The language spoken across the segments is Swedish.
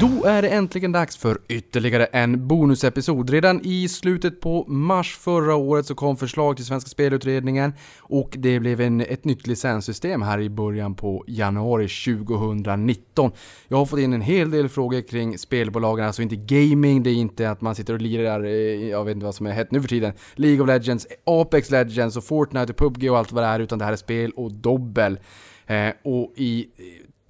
Då är det äntligen dags för ytterligare en bonusepisod. Redan i slutet på mars förra året så kom förslag till Svenska Spelutredningen och det blev en, ett nytt licenssystem här i början på januari 2019. Jag har fått in en hel del frågor kring spelbolagen, alltså inte gaming, det är inte att man sitter och lirar, eh, jag vet inte vad som är hett nu för tiden, League of Legends, Apex Legends och Fortnite och PubG och allt vad det är, utan det här är spel och dobbel. Eh, och i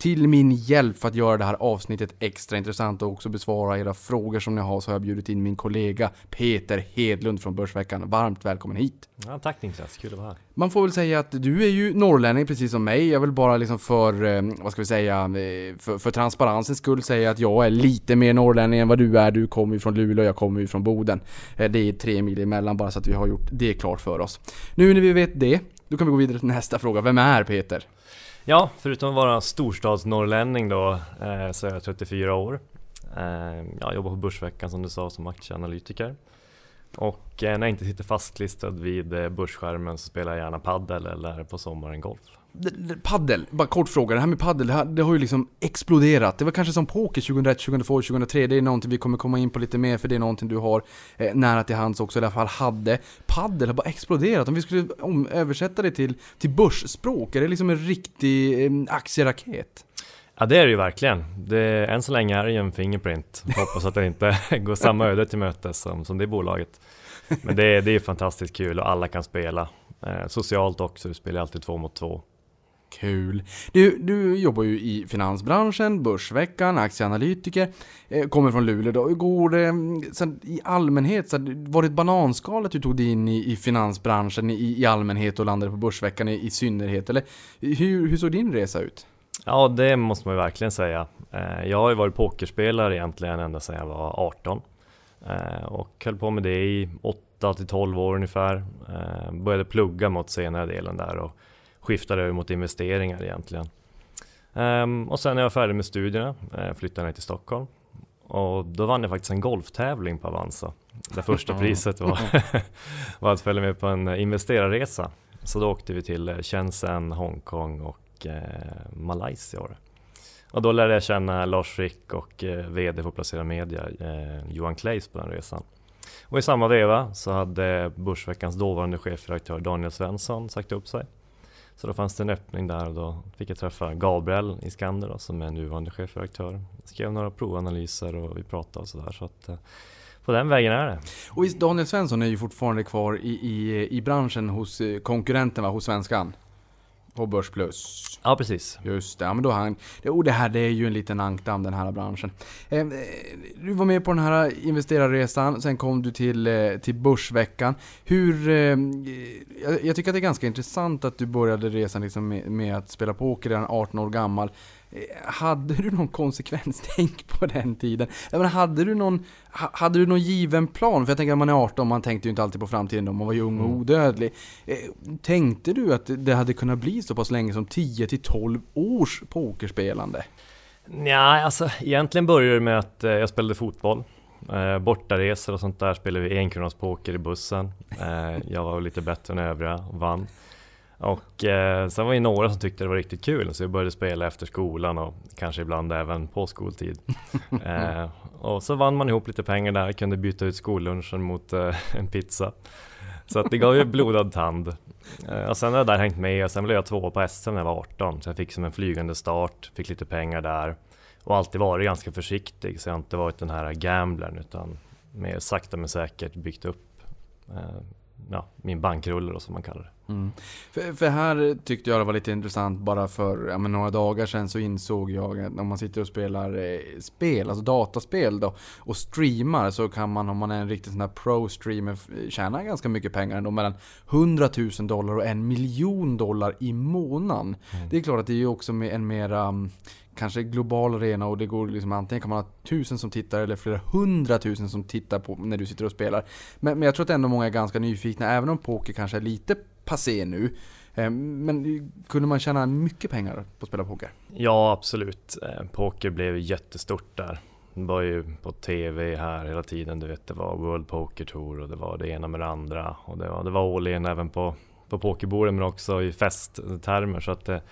till min hjälp för att göra det här avsnittet extra intressant och också besvara era frågor som ni har så har jag bjudit in min kollega Peter Hedlund från Börsveckan. Varmt välkommen hit! Ja, tack Niklas, kul att vara här. Man får väl säga att du är ju norrlänning precis som mig. Jag vill bara liksom för, eh, vad ska vi säga, eh, för, för transparensens skull säga att jag är lite mer norrlänning än vad du är. Du kommer ju från Luleå, jag kommer ju från Boden. Eh, Det är tre mil emellan bara så att vi har gjort det klart för oss. Nu när vi vet det, då kan vi gå vidare till nästa fråga. Vem är Peter? Ja, förutom att vara storstadsnorrlänning då eh, så är jag 34 år. Eh, jag jobbar på Börsveckan som du sa som aktieanalytiker. Och eh, när jag inte sitter fastlistad vid eh, börsskärmen så spelar jag gärna paddel eller på sommaren golf. Paddel, bara kort fråga. Det här med paddel, det, det har ju liksom exploderat. Det var kanske som poker 2001, 2002, 2003. Det är någonting vi kommer komma in på lite mer för det är någonting du har eh, nära till hands också, i alla fall hade. Paddel har bara exploderat. Om vi skulle om, översätta det till, till börsspråk, är det liksom en riktig eh, aktieraket? Ja det är det ju verkligen. Det, än så länge är det ju en Fingerprint. Hoppas att det inte går samma öde till mötes som, som det bolaget. Men det, är- det är ju fantastiskt kul och alla kan spela. Eh, socialt också, du spelar alltid två mot två. Kul. Du, du jobbar ju i finansbranschen, Börsveckan, aktieanalytiker, eh, kommer från Luleå då. Hur går det mm, sen, i allmänhet? Så, var det ett bananskal att du tog dig in i, i finansbranschen i, i allmänhet och landade på Börsveckan i, i synnerhet? Eller hur, hur såg din resa ut? Ja, det måste man ju verkligen säga. Eh, jag har ju varit pokerspelare egentligen ända sedan jag var 18 eh, och höll på med det i 8 till 12 år ungefär. Började plugga mot senare delen där och skiftade över mot investeringar egentligen. Ehm, Och sen när jag var färdig med studierna eh, flyttade jag ner till Stockholm och då vann jag faktiskt en golftävling på Avanza. Det första priset var, var att följa med på en investerarresa. Så då åkte vi till eh, Shenzhen, Hongkong och eh, Malaysia. Och då lärde jag känna Lars Frick och eh, VD för Placera Media, eh, Johan Kleis på den resan. Och i samma veva så hade Börsveckans dåvarande chefredaktör Daniel Svensson sagt upp sig. Så då fanns det en öppning där och då fick jag träffa Gabriel Iskander då, som är nuvarande chefredaktör. Skrev några provanalyser och vi pratade och sådär. Så att, eh, på den vägen är det. Och Daniel Svensson är ju fortfarande kvar i, i, i branschen hos eh, konkurrenten, va? hos Svenskan. På Börs Plus. Ja precis. Just det, ja men då han... Och det här det är ju en liten ankdamm den här branschen. Eh, eh, du var med på den här investerarresan, sen kom du till, eh, till Börsveckan. Hur... Eh, jag, jag tycker att det är ganska intressant att du började resan liksom med, med att spela poker redan 18 år gammal. Eh, Hade du någon konsekvenstänk på den tiden? Jag menar, hade du någon, ha- hade du någon given plan? För jag tänker att man är 18, man tänkte ju inte alltid på framtiden då, man var ju ung och Mm. odödlig. Eh, Tänkte du att det hade kunnat bli så pass länge som 10 till 12 års pokerspelande? Ja, alltså egentligen började det med att eh, jag spelade fotboll. Eh, bortaresor och sånt där spelade vi enkronors poker i bussen. Eh, jag var lite bättre än övriga och vann. Och eh, sen var det några som tyckte det var riktigt kul så jag började spela efter skolan och kanske ibland även på skoltid. Eh, och så vann man ihop lite pengar där, kunde byta ut skollunchen mot eh, en pizza. Så att det gav ju blodad tand. Eh, och sen har jag där hängt med och sen blev jag två på SM när jag var 18 så jag fick som en flygande start, fick lite pengar där och alltid varit ganska försiktig så jag har inte varit den här gamblern utan mer sakta men säkert byggt upp eh, ja, min bankrulle då, som man kallar det. Mm. För, för här tyckte jag det var lite intressant bara för ja, men några dagar sedan så insåg jag att om man sitter och spelar eh, spel, alltså dataspel då och streamar så kan man om man är en riktig sån här pro-streamer tjäna ganska mycket pengar ändå mellan 100 000 dollar och en miljon dollar i månaden. Det är klart att det är ju också med en mera mm, kanske global arena och det går liksom antingen kan man ha tusen som tittar eller flera hundratusen som tittar på när du sitter och spelar. Men, men jag tror att ändå många är ganska nyfikna, även om poker kanske är lite passé nu. Eh, men kunde man tjäna mycket pengar på att spela poker? Ja, absolut. Eh, poker blev jättestort där. Det var ju på TV här hela tiden, du vet det var World Poker Tour och det var det ena med det andra. Och det var, det var all in även på, på pokerborden men också i festtermer. Så att det,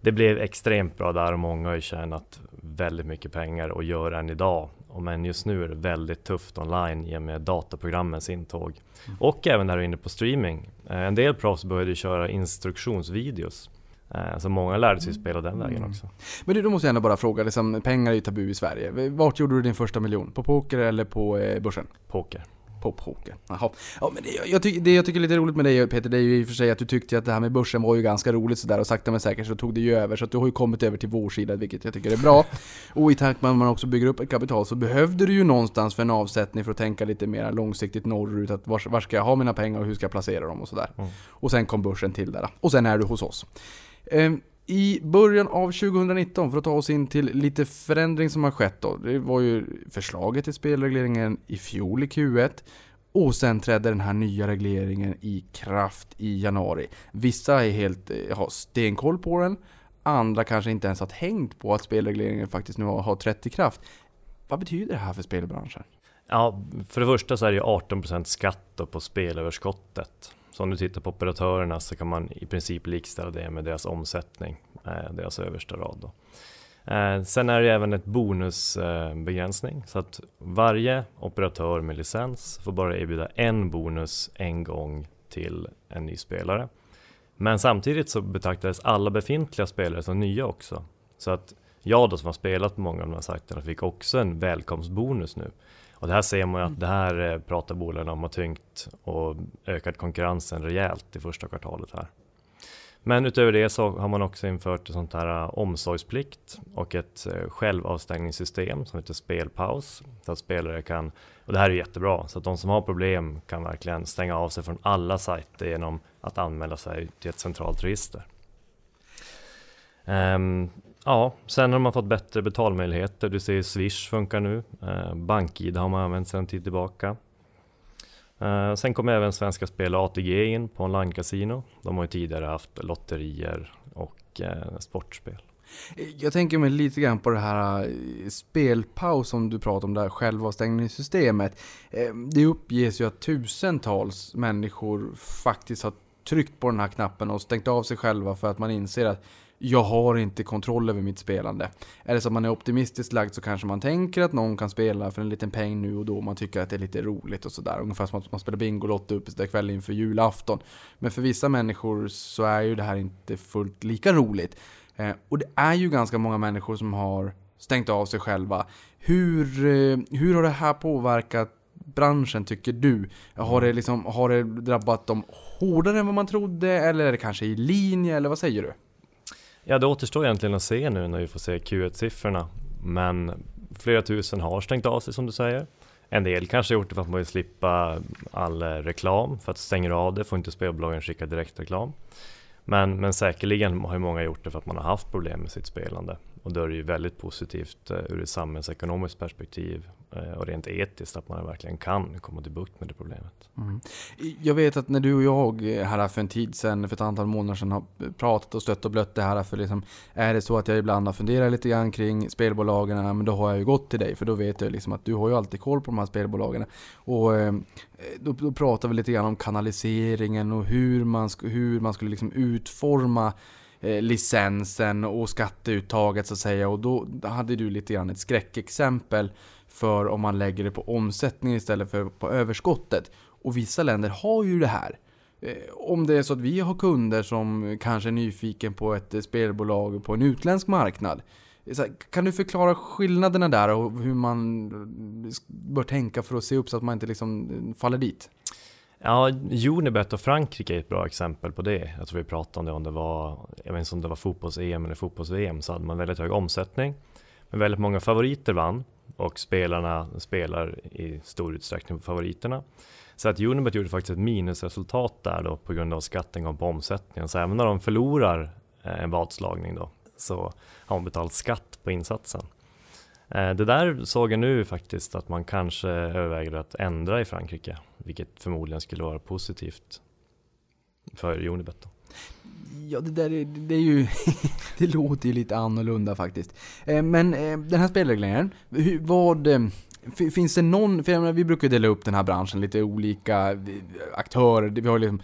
det blev extremt bra där och många har ju tjänat väldigt mycket pengar och gör än idag. Men just nu är det väldigt tufft online i och med dataprogrammens intåg. Mm. Och även när du är inne på streaming. Eh, en del proffs började köra instruktionsvideos. Eh, så många lärde sig spela den vägen mm. också. Men du, då måste jag ändå bara fråga, liksom, pengar är ju tabu i Sverige. Vart gjorde du din första miljon? På poker eller på eh, börsen? Poker på poker. Jaha. Ja, men det jag, tycker, det jag tycker är lite roligt med dig Peter, det är ju i och för sig att du tyckte att det här med börsen var ju ganska roligt sådär och sakta men säkert så tog det ju över. Så att du har ju kommit över till vår sida, vilket jag tycker är bra. och i takt med att man också bygger upp ett kapital så behövde du ju någonstans för en avsättning för att tänka lite mer långsiktigt norrut. Att var, var ska jag ha mina pengar och hur ska jag placera dem och sådär. Mm. Och sen kom börsen till där. Och sen är du hos oss. Um, i början av 2019, för att ta oss in till lite förändring som har skett då. Det var ju förslaget till spelregleringen i fjol i Q1. Och sen trädde den här nya regleringen i kraft i januari. Vissa är helt, eh, har stenkoll på den. Andra kanske inte ens har tänkt på att spelregleringen faktiskt nu har trätt i kraft. Vad betyder det här för spelbranschen? Ja, för det första så är det 18% skatt på spelöverskottet. Så om du tittar på operatörerna så kan man i princip likställa det med deras omsättning, eh, deras översta rad. Då. Eh, sen är det även ett bonusbegränsning så att varje operatör med licens får bara erbjuda en bonus en gång till en ny spelare. Men samtidigt så betraktades alla befintliga spelare som nya också. Så att jag då som har spelat på många av de här sajterna fick också en välkomstbonus nu. Och det här ser man ju att det här eh, pratar bolagen om har tyngt och ökat konkurrensen rejält i första kvartalet här. Men utöver det så har man också infört ett sånt här äh, omsorgsplikt och ett äh, självavstängningssystem som heter spelpaus. Så att spelare kan, och det här är jättebra, så att de som har problem kan verkligen stänga av sig från alla sajter genom att anmäla sig till ett centralt register. Um, ja, sen har man fått bättre betalmöjligheter. Du ser Swish funkar nu. Eh, BankID har man använt sedan en tid tillbaka. Eh, sen kom även Svenska Spel och ATG in på online-casino. De har ju tidigare haft lotterier och eh, sportspel. Jag tänker mig lite grann på det här spelpaus som du pratar om, det här självavstängningssystemet. Det uppges ju att tusentals människor faktiskt har tryckt på den här knappen och stängt av sig själva för att man inser att jag har inte kontroll över mitt spelande. Är det så att man är optimistiskt lagd så kanske man tänker att någon kan spela för en liten peng nu och då. Man tycker att det är lite roligt och sådär. Ungefär som att man spelar Bingolotto uppe kväll inför julafton. Men för vissa människor så är ju det här inte fullt lika roligt. Eh, och det är ju ganska många människor som har stängt av sig själva. Hur, eh, hur har det här påverkat branschen tycker du? Har det, liksom, har det drabbat dem hårdare än vad man trodde eller är det kanske i linje eller vad säger du? Ja, det återstår egentligen att se nu när vi får se Q1-siffrorna. Men flera tusen har stängt av sig som du säger. En del kanske har gjort det för att man vill slippa all eh, reklam, för att stänger av det får inte spelbolagen skicka direktreklam. Men, men säkerligen har ju många gjort det för att man har haft problem med sitt spelande. Och då är det ju väldigt positivt eh, ur ett samhällsekonomiskt perspektiv eh, och rent etiskt att man verkligen kan komma till bukt med det problemet. Mm. Jag vet att när du och jag här för en tid sedan, för ett antal månader sedan, har pratat och stött och blött det här. För liksom, är det så att jag ibland har funderat lite grann kring spelbolagen, men då har jag ju gått till dig. För då vet jag liksom att du har ju alltid koll på de här spelbolagen. Och eh, då, då pratar vi lite grann om kanaliseringen och hur man, hur man skulle liksom utforma Eh, licensen och skatteuttaget så att säga. Och då hade du lite grann ett skräckexempel för om man lägger det på omsättningen istället för på överskottet. Och vissa länder har ju det här. Eh, om det är så att vi har kunder som kanske är nyfiken på ett eh, spelbolag på en utländsk marknad. Kan du förklara skillnaderna där och hur man bör tänka för att se upp så att man inte liksom faller dit? Ja, Unibet och Frankrike är ett bra exempel på det. Jag tror vi pratade om det om det var, jag vet inte om det var fotbolls-EM eller fotbolls-VM, så hade man väldigt hög omsättning. Men väldigt många favoriter vann och spelarna spelar i stor utsträckning på favoriterna. Så att Unibet gjorde faktiskt ett minusresultat där då på grund av skatten på omsättningen. Så även när de förlorar eh, en vadslagning då så har de betalat skatt på insatsen. Eh, det där såg jag nu faktiskt att man kanske överväger att ändra i Frankrike, vilket förmodligen skulle vara positivt för Unibet. Då. Ja, det där är, det är ju... det låter ju lite annorlunda faktiskt. Eh, men eh, den här spelregleringen, vad... Eh, finns det någon, för jag menar, vi brukar dela upp den här branschen lite olika aktörer. Vi har liksom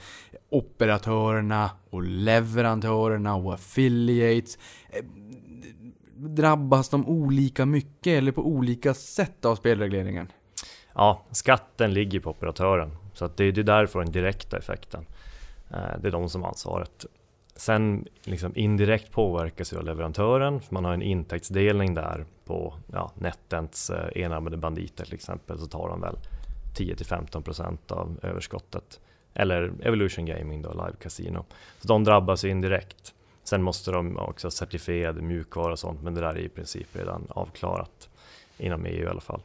operatörerna och leverantörerna och affiliates. Drabbas de olika mycket eller på olika sätt av spelregleringen? Ja, skatten ligger på operatören. Så att det är därför den direkta effekten. Eh, det är de som har ansvaret. Sen liksom indirekt påverkas ju av leverantören. För man har en intäktsdelning där på ja, NetEnts eh, enarmade banditer till exempel. Så tar de väl 10-15% av överskottet. Eller Evolution Gaming då, Live Casino. Så de drabbas ju indirekt. Sen måste de också ha certifierad mjukvara och sånt. Men det där är i princip redan avklarat. Inom EU i alla fall.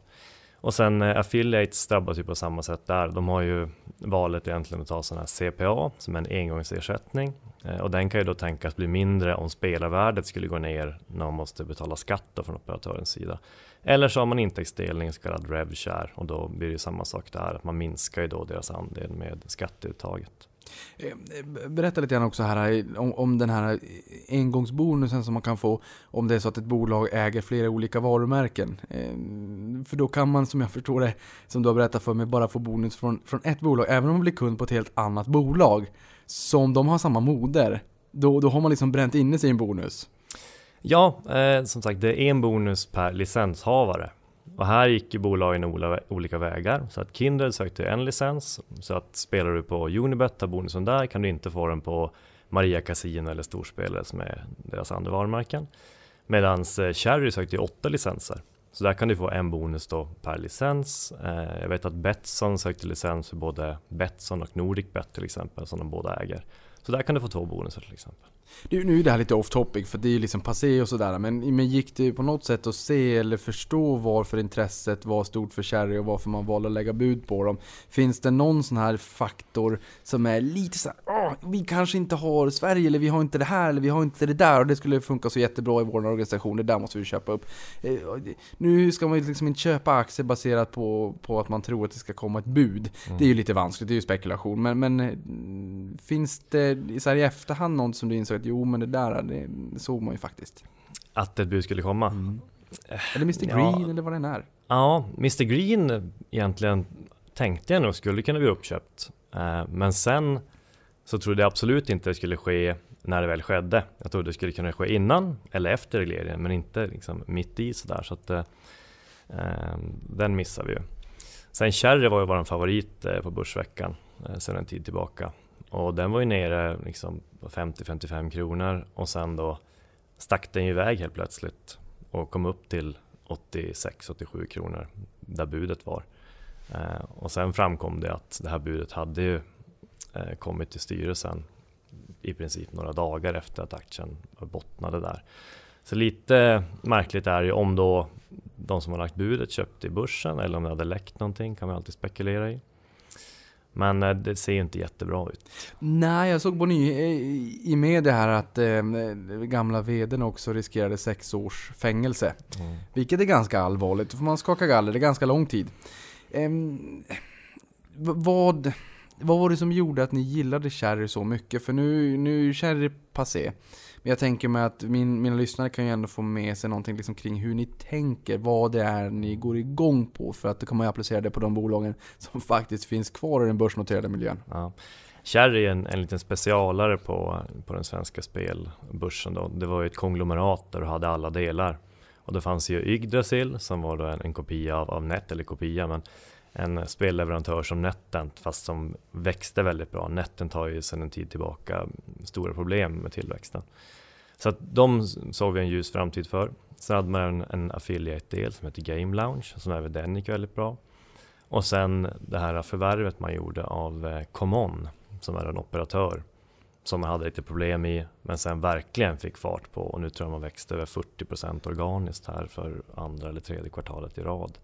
Och sen eh, affiliates drabbas ju på samma sätt där. De har ju valet egentligen att ta sån här CPA som är en engångsersättning. Eh, och den kan ju då tänkas bli mindre om spelarvärdet skulle gå ner när man måste betala skatt då från operatörens sida. Eller så har man intäktsdelning, så kallad RevShare och då blir det ju samma sak där, att man minskar ju då deras andel med skatteuttaget. Eh, berätta lite grann också här eh, om, om den här engångsbonusen som man kan få om det är så att ett bolag äger flera olika varumärken. Eh, för då kan man som jag förstår det, som du har berättat för mig, bara få bonus från, från ett bolag, även om man blir kund på ett helt annat bolag. Som de har samma moder. Då, då har man liksom bränt inne sin bonus. Ja, eh, som sagt det är en bonus per licenshavare. Och här gick ju bolagen olika vägar. Så att Kindred sökte en licens. Så att spelar du på Unibet, tar bonusen där, kan du inte få den på Maria Casino eller Storspelare som är deras andra varumärken. Medan eh, Cherry sökte ju åtta licenser. Så där kan du få en bonus då per licens. Eh, jag vet att Betsson sökte licens för både Betsson och NordicBet till exempel, som de båda äger. Så där kan du få två bonusar till exempel. Nu, nu är det här lite off topic för det är ju liksom passé och sådär men, men gick det på något sätt att se eller förstå varför intresset var stort för Cherry och varför man valde att lägga bud på dem? Finns det någon sån här faktor som är lite så här, "Åh, vi kanske inte har Sverige eller vi har inte det här eller vi har inte det där och det skulle funka så jättebra i vår organisation, det där måste vi köpa upp. Eh, Nu ska man ju liksom inte köpa aktier baserat på, på att man tror att det ska komma ett bud. Det är ju lite vanskligt, det är ju spekulation. Men, men eh, finns det så här i efterhand något som du insåg att jo men det där det, såg man ju faktiskt. Att ett bud skulle komma. Eller Mr Ja. Green eller vad den är. Ja, Mr Green egentligen tänkte jag nog skulle kunna bli uppköpt. Eh, Men sen så trodde jag absolut inte det skulle ske när det väl skedde. Jag trodde det skulle kunna ske innan eller efter regleringen men inte liksom mitt i sådär. Så att, eh, eh, den missar vi ju. Sen Cherry var ju vår favorit eh, på Börsveckan eh, sedan en tid tillbaka. Och den var ju nere liksom på 50-55 kronor och sen då stack den ju iväg helt plötsligt och kom upp till 86-87 kronor där budet var. Eh, och sen framkom det att det här budet hade ju eh, kommit till styrelsen i princip några dagar efter att aktien bottnade där. Så lite märkligt är ju om då de som har lagt budet köpte i börsen eller om det hade läckt någonting kan man alltid spekulera i. Men eh, det ser ju inte jättebra ut. Nej, jag såg på ny i- i media här att eh, gamla vdn också riskerade sex års fängelse. Vilket är ganska allvarligt, då får man skaka galler, det är ganska lång tid. V- vad, vad var det som gjorde att ni gillade Cherry så mycket? För nu, nu är ju Cherry passé. Men jag tänker mig att min, mina lyssnare kan ju ändå få med sig någonting liksom kring hur ni tänker, vad det är ni går igång på. För att då kan man ju applicera det på de bolagen som faktiskt finns kvar i den börsnoterade miljön. Ja. Cherry är en, en liten specialare på, på den svenska spelbörsen. Då. Det var ju ett konglomerat där du hade alla delar. Och det fanns ju Yggdrasil som var då en, en kopia av, av Net, eller kopia, men en spelleverantör som Netent fast som växte väldigt bra. Netent har ju sedan en tid tillbaka stora problem med tillväxten. Så att de såg vi en ljus framtid för. Sen hade man en, en affiliate-del som heter Game Lounge som även den gick väldigt bra. Och sen det här förvärvet man gjorde av eh, Common som är en operatör som man hade lite problem i men sen verkligen fick fart på och nu tror jag man växte över 40% organiskt här för andra eller tredje kvartalet i rad.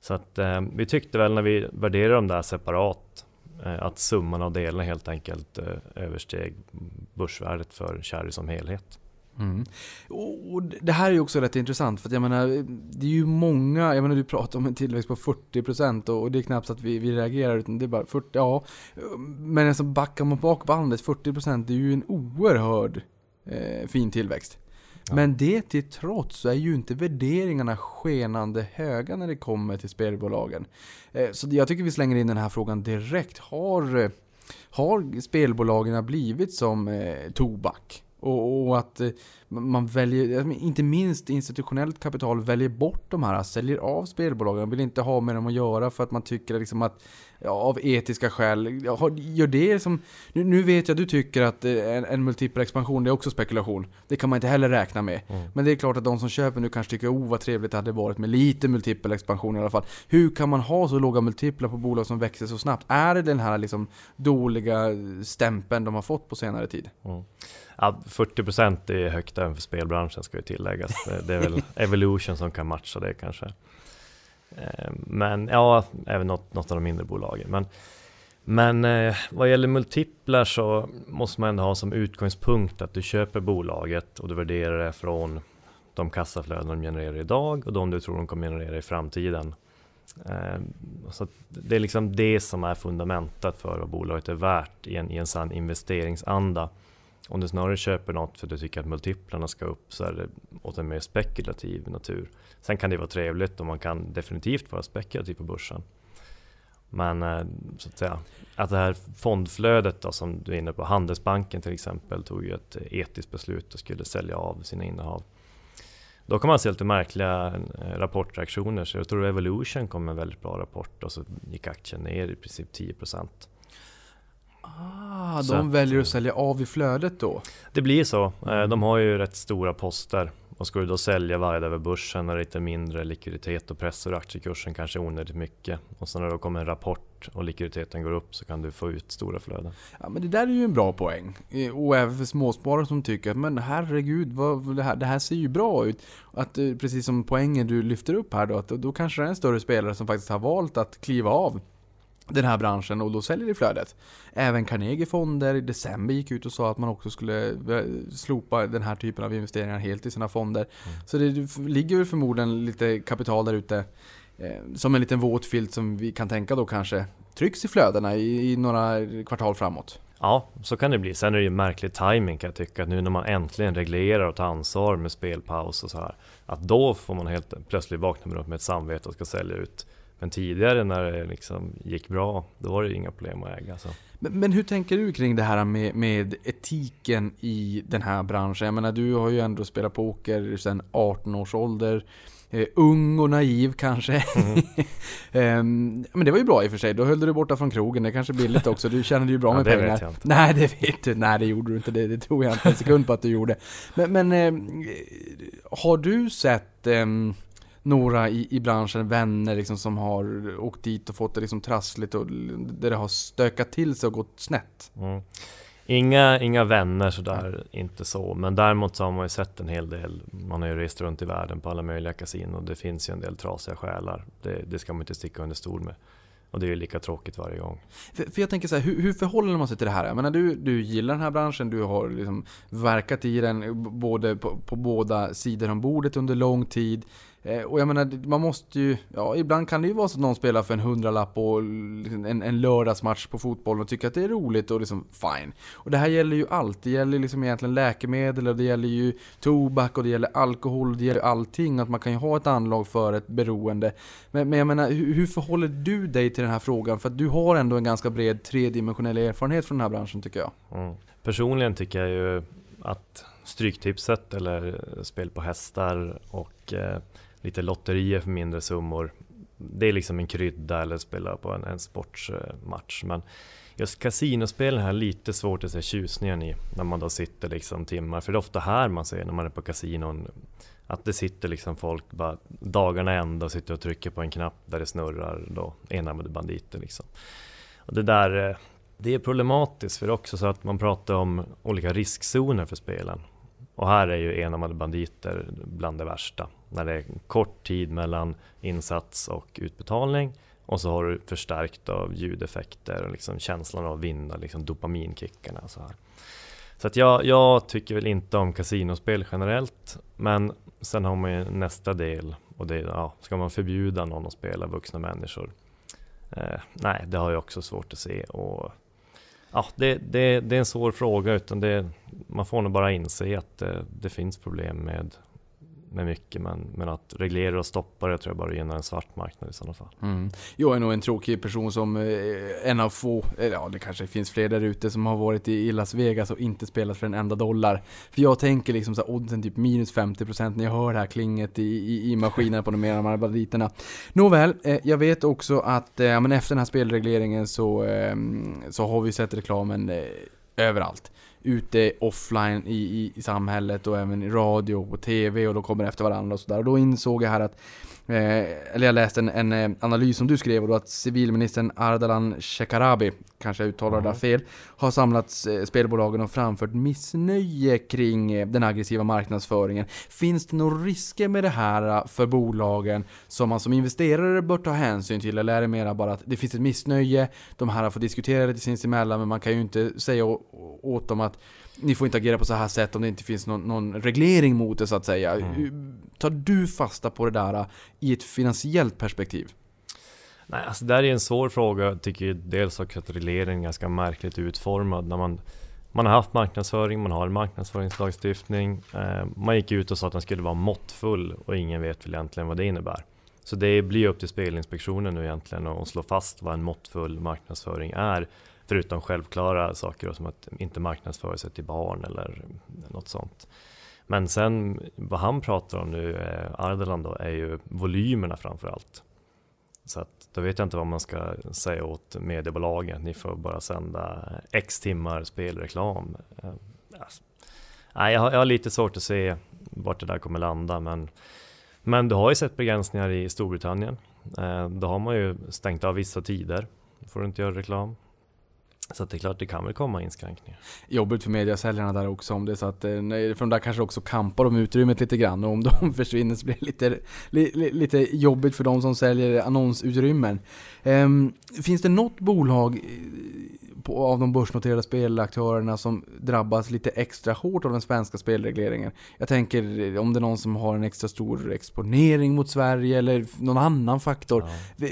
Så att eh, vi tyckte väl när vi värderade dem där separat eh, att summan av delarna helt enkelt eh, översteg börsvärdet för Cherry som helhet. Mm. Och det här är ju också rätt intressant för att jag menar, eh, det är ju många, jag menar du pratar om en tillväxt på 40% och det är knappt så att vi, vi reagerar utan det är bara 40, ja. Men alltså backar man bak bandet, 40% det är ju en oerhörd eh, fin tillväxt. Ja. Men det till trots så är ju inte värderingarna skenande höga när det kommer till spelbolagen. Eh, så jag tycker vi slänger in den här frågan direkt. Har, eh, har spelbolagen blivit som eh, tobak? Och, och, att eh, man väljer, inte minst institutionellt kapital, väljer bort de här, säljer av spelbolagen, vill inte ha med dem att göra för att man tycker liksom att ja, av etiska skäl, gör det som... Nu, nu vet jag du tycker att eh, en, en multipel expansion, det är också spekulation. Det kan man inte heller räkna med. Mm. Men det är klart att de som köper nu kanske tycker, oh vad trevligt det hade varit med lite multipel expansion i alla fall. Hur kan man ha så låga multiplar på bolag som växer så snabbt? Är det den här liksom dåliga stämpeln de har fått på senare tid? Mm. Ja, 40% är högt även för spelbranschen ska ju tilläggas. Det är väl Evolution som kan matcha det kanske. Eh, men ja, även något, något av de mindre bolagen. Men, men eh, vad gäller multiplar så måste man ändå ha som utgångspunkt att du köper bolaget och du värderar det från de kassaflöden de genererar idag och de du tror de kommer generera i framtiden. Eh, så det är liksom det som är fundamentet för vad bolaget är värt i en, i en sann investeringsanda. Om du snarare köper något för att du tycker att multiplarna ska upp så är det åt en mer spekulativ natur. Sen kan det vara trevligt och man kan definitivt vara spekulativ på börsen. Men eh, så att säga, att det här fondflödet då, som du är inne på, Handelsbanken till exempel tog ju ett etiskt beslut och skulle sälja av sina innehav. Då kan man se lite märkliga eh, rapportreaktioner. Så jag tror Evolution kom med en väldigt bra rapport och så gick aktien ner i princip 10 Ah, så de väljer att sälja av i flödet då? Det blir så. Eh, de har ju rätt stora poster. Och ska du då sälja varje dag över börsen när det är lite mindre likviditet och pressar aktiekursen kanske onödigt mycket. Och sen när det kommer en rapport och likviditeten går upp så kan du få ut stora flöden. Ja men det där är ju en bra poäng. Och även för småsparare som tycker att men herregud, vad, det, här, det här ser ju bra ut. Att eh, precis som poängen du lyfter upp här då, att då kanske det är en större spelare som faktiskt har valt att kliva av den här branschen och då säljer i flödet. Även Carnegie Fonder i december gick ut och sa att man också skulle eh, slopa den här typen av investeringar helt i sina fonder. Mm. Så det ligger väl förmodligen lite kapital där ute eh, som en liten våt filt som vi kan tänka då kanske trycks i flödena i, i några kvartal framåt. Ja, så kan det bli. Sen är det ju märklig timing kan jag tycka. Nu när man äntligen reglerar och tar ansvar med spelpaus och så här. Att då får man helt plötsligt vakna med ett samvete och ska sälja ut men tidigare när det liksom gick bra, då var det inga problem att äga. Så. Men, men, hur tänker du kring det här med, med, etiken i den här branschen? Jag menar, du har ju ändå spelat poker sedan 18 års ålder. Uh, ung och naiv kanske. Mm. um, men det var ju bra i och för sig. Då höll du dig borta från krogen. Det är kanske billigt också. Du tjänade ju bra ja, med pengar. Vet jag inte. Nej, det vet du. Nej, det gjorde du inte. Det, det tror jag inte en sekund på att du gjorde. Men, men uh, har du sett um, några i, i branschen, vänner liksom, som har åkt dit och fått det liksom trassligt och där det har stökat till sig och gått snett. Mm. Inga, inga vänner sådär, inte så. Men däremot så har man ju sett en hel del. Man har ju rest runt i världen på alla möjliga kasinon. Det finns ju en del trasiga själar. Det, det ska man inte sticka under stol med. Och det är ju lika tråkigt varje gång. För, för jag tänker så här, hur, hur, förhåller man sig till det här? Jag menar, du, du gillar den här branschen, du har liksom verkat i den både på, på båda sidor om bordet under lång tid. Eh, och jag menar, man måste ju, ja ibland kan det ju vara så att någon spelar för en hundralapp och liksom en, en lördagsmatch på fotboll och tycker att det är roligt och liksom fine. Och det här gäller ju allt, det gäller liksom egentligen läkemedel och det gäller ju tobak och det gäller alkohol och det gäller allting. Att man kan ju ha ett anlag för ett beroende. Men, men jag menar, hur, hur förhåller du dig till den här frågan? För att du har ändå en ganska bred tredimensionell erfarenhet från den här branschen tycker jag. Mm. Personligen tycker jag ju att Stryktipset eller spel på hästar och eh, lite lotterier för mindre summor. Det är liksom en krydda eller spela på en, en sportsmatch. Men just kasinospelen har lite svårt att se tjusningen i när man då sitter liksom timmar. För det är ofta här man ser när man är på kasinon att det sitter liksom folk bara dagarna ända och sitter och trycker på en knapp där det snurrar då enarmade banditer liksom. Och det där eh, det är problematiskt för det är också så att man pratar om olika riskzoner för spelen. Och här är ju enarmade banditer bland det värsta. När det är kort tid mellan insats och utbetalning och så har du förstärkt av ljudeffekter och liksom känslan av att vinna, liksom dopaminkickarna. Så, här. Så att jag, jag tycker väl inte om kasinospel generellt, men sen har man ju nästa del och det är, ja, ska man förbjuda någon att spela vuxna människor? Eh, nej, det har jag också svårt att se och ja, det, det, det är en svår fråga utan det, man får nog bara inse att det, det finns problem med med mycket men, men att reglera och stoppa det tror jag bara gynnar en svart marknad i sådana fall. Mm. Jag är nog en tråkig person som eh, en av få, eller ja det kanske finns fler där ute som har varit i Las Vegas och inte spelat för en enda dollar. För jag tänker liksom så här, oddsen typ minus 50% när jag hör det här klinget i, i, i maskinerna på de mer banditerna. Nåväl, eh, jag vet också att eh, men efter den här spelregleringen så, eh, så har vi sett reklamen eh, överallt ute offline i, i, i samhället och även i radio och TV och de kommer efter varandra och sådär. Och då insåg jag här att eller jag läste en, en, eh, analys som du skrev och då att civilministern Ardalan Shekarabi, kanske jag uttalar det där fel, har samlat eh, spelbolagen och framfört missnöje kring eh, den aggressiva marknadsföringen. Finns det några risker med det här eh, för bolagen som man som investerare bör ta hänsyn till? Eller är det mera bara att det finns ett missnöje, de här får diskutera det sinsemellan men man kan ju inte säga åt dem att ni får inte agera på så här sätt om det inte finns någon, någon reglering mot det så att säga. Mm. Tar du fasta på det där äh, i ett finansiellt perspektiv? Nej, alltså det där är en svår fråga. Jag tycker dels också att regleringen är ganska märkligt utformad. När man, man har haft marknadsföring, man har en marknadsföringslagstiftning. Eh, man gick ut och sa att den skulle vara måttfull och ingen vet väl egentligen vad det innebär. Så det blir upp till Spelinspektionen nu egentligen att slå fast vad en måttfull marknadsföring är. Förutom självklara saker som att inte marknadsföra sig till barn eller något sånt. Men sen vad han pratar om nu, eh, Ardalan då, är ju volymerna framför allt. Så att då vet jag inte vad man ska säga åt mediebolagen. Ni får bara sända x timmar spelreklam. Eh, alltså, jag har, jag har lite svårt att se vart det där kommer landa. Men, men du har ju sett begränsningar i Storbritannien. Eh, då har man ju stängt av vissa tider. Då får du inte göra reklam. Så det är klart, det kan väl komma inskränkningar. Jobbigt för mediasäljarna där också om det så att, eh, för de där kanske också kampar om utrymmet lite grann och om de försvinner så blir det lite, li, lite jobbigt för de som säljer annonsutrymmen. Um, finns det något bolag eh, på, av de börsnoterade spelaktörerna som drabbas lite extra hårt av den svenska spelregleringen? Jag tänker eh, om det är någon som har en extra stor exponering mot Sverige eller någon annan faktor. Ja.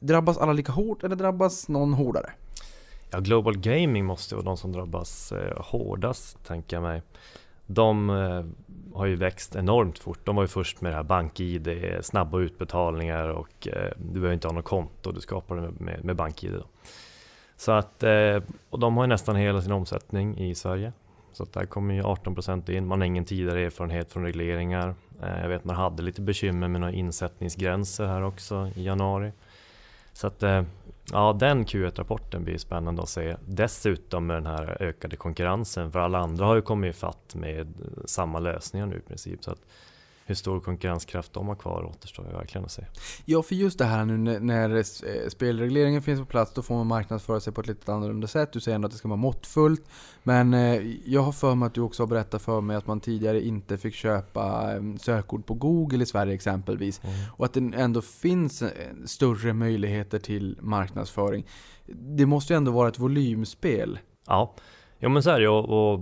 Drabbas alla lika hårt eller drabbas någon hårdare? Ja, Global Gaming måste vara de som drabbas eh, hårdast, tänker jag mig. De eh, har ju växt enormt fort. De var ju först med det här BankID, snabba utbetalningar och eh, du behöver inte ha något konto, du skapar det med, med BankID. Då. Så att, eh, och de har ju nästan hela sin omsättning i Sverige. Så att där kommer ju 18% in. Man har ingen tidigare erfarenhet från regleringar. Eh, jag vet man hade lite bekymmer med några insättningsgränser här också i januari. Så att eh, Ja, den Q1-rapporten blir spännande att se. Dessutom med den här ökade konkurrensen, för alla andra har ju kommit ifatt med samma lösningar nu i princip. Så att hur stor konkurrenskraft de har kvar återstår ju verkligen att se. Ja, för just det här nu när, eh, spelregleringen finns på plats, då får man marknadsföra sig på ett lite annorlunda sätt. Du säger ändå att det ska vara måttfullt. Men eh, jag har för mig att du också har berättat för mig att man tidigare inte fick köpa eh, sökord på Google i Sverige exempelvis. Mm. Och att det ändå finns större möjligheter till marknadsföring. Det måste ju ändå vara ett volymspel. Ja. Ja, men så är det och, och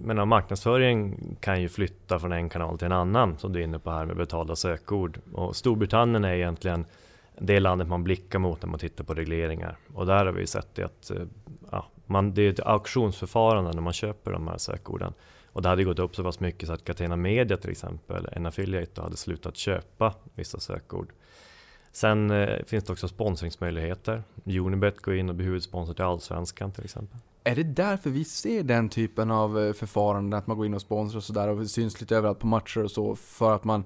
menar, marknadsföring kan ju flytta från en kanal till en annan som du är inne på här med betalda sökord. Och Storbritannien är egentligen det landet man blickar mot när man tittar på regleringar. Och där har vi sett det att eh, ja, man, det är ett auktionsförfarande när man köper de här sökorden. Och det hade gått upp så pass mycket så att Catena Media till exempel, en affiliate, hade slutat köpa vissa sökord. Sen eh, finns det också sponsringsmöjligheter. Unibet går in och blir huvudsponsor till Allsvenskan till exempel. Är det därför vi ser den typen av eh, förfarande, att man går in och sponsrar och sådär och syns lite överallt på matcher och så, för att man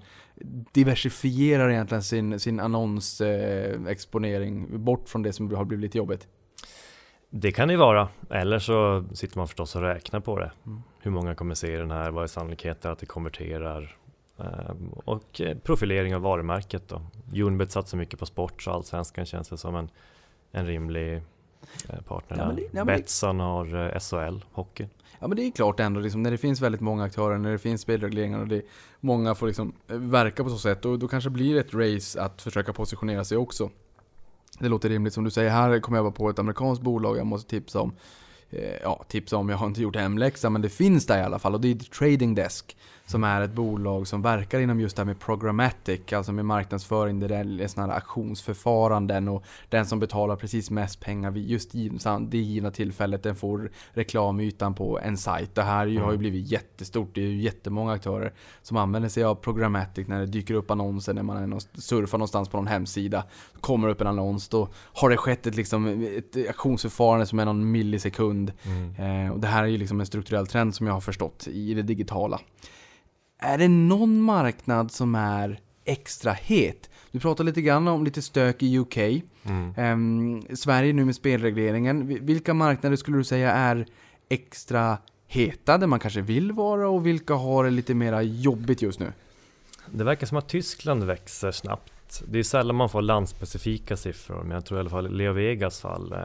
diversifierar egentligen sin, sin annonsexponering eh, bort från det som har blivit lite jobbigt? Det kan det vara, eller så sitter man förstås och räknar på det. Mm. Hur många kommer se den här? Vad är sannolikheten att det konverterar? Ehm, och eh, profilering av varumärket då. Unibet satsar mycket på sport så Allsvenskan känns det som en, en rimlig Eh, partner ja, där. Ja, Betsson har eh, SHL, hockey. Ja men det är klart ändå, liksom, när det finns väldigt många aktörer, när det finns spelregleringar och det, många får liksom eh, verka på så sätt, och då kanske blir det ett race att försöka positionera sig också. Det låter rimligt som du säger, här kommer jag bara på ett amerikanskt bolag jag måste tipsa om. eh, ja, tipsa om, jag har inte gjort hemläxa, men det finns där i alla fall och det är Trading Desk som är ett bolag som verkar inom just det här med programmatic, alltså med marknadsföring, det är sådana här auktionsförfaranden och den som betalar precis mest pengar vid just det givna tillfället, den får reklamytan på en sajt. Det här har ju Mm. blivit jättestort, det är ju jättemånga aktörer som använder sig av programmatic när det dyker upp annonser när man surfar någonstans på någon hemsida. Kommer upp en annons, då har det skett ett, liksom, ett auktionsförfarande som är någon millisekund. Eh, och det här är ju liksom en strukturell trend som jag har förstått i det digitala. Är det någon marknad som är extra het? Du pratade lite grann om lite stök i UK. Mm. Ehm, Sverige nu med spelregleringen. Vi- Vilka marknader skulle du säga är extra heta, där man kanske vill vara och vilka har det lite mera jobbigt just nu? Det verkar som att Tyskland växer snabbt. Det är sällan man får landspecifika siffror, men jag tror i alla fall Leo Vegas fall eh,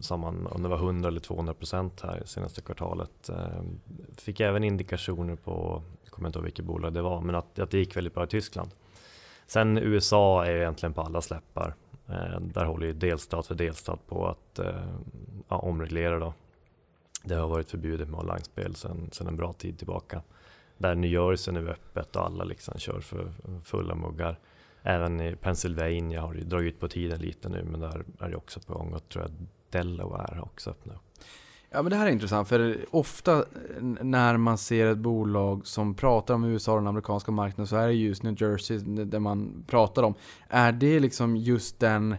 sa man om det var 100 eller 200 procent här senaste kvartalet. Eh, fick även indikationer på, kommer inte ihåg vilket bolag det var, men att, att det gick väldigt bra i Tyskland. Sen USA är ju egentligen på alla släppar. Eh, där håller ju delstat för delstat på att eh, ja, omreglera då. Det har varit förbjudet med online-spel sedan, en bra tid tillbaka. Där New Jersey nu är öppet och alla liksom kör för fulla muggar. Även i Pennsylvania har det dragit ut på tiden lite nu men där är det också på gång och tror jag Delaware har också öppnat. upp. Ja men det här är intressant för ofta eh, när man ser ett bolag som pratar om USA och den amerikanska marknaden så är det just New Jersey det man pratar om. Är det liksom just den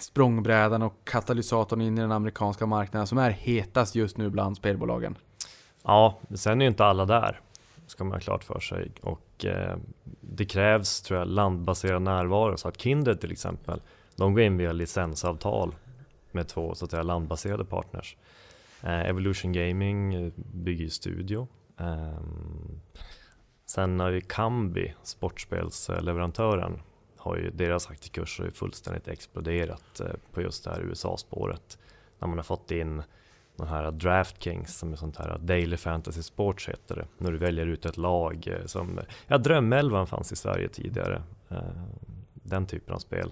språngbrädan och katalysatorn in i den amerikanska marknaden som är hetast just nu bland spelbolagen? Ja, sen är ju inte alla där, ska man ha klart för sig. Och eh, det krävs, tror jag, landbaserad närvaro. Så att Kindred till exempel, de går in via licensavtal med två så att säga landbaserade partners. Eh, Evolution Gaming eh, bygger ju studio. Ehm, sen har ju Kambi, sportspelsleverantören, har ju, deras aktiekurser har ju fullständigt exploderat eh, på just det här USA-spåret. När man har fått in de här DraftKings som är sånt här Daily Fantasy Sports heter det. När du väljer ut ett lag som, ja Drömelvan fanns i Sverige tidigare. Ehm, den typen av spel.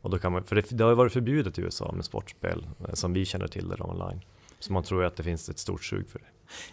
Och då kan man, för det, det har ju varit förbjudet i USA med sportspel som vi känner till det online. Så man tror att det finns ett stort sug för det.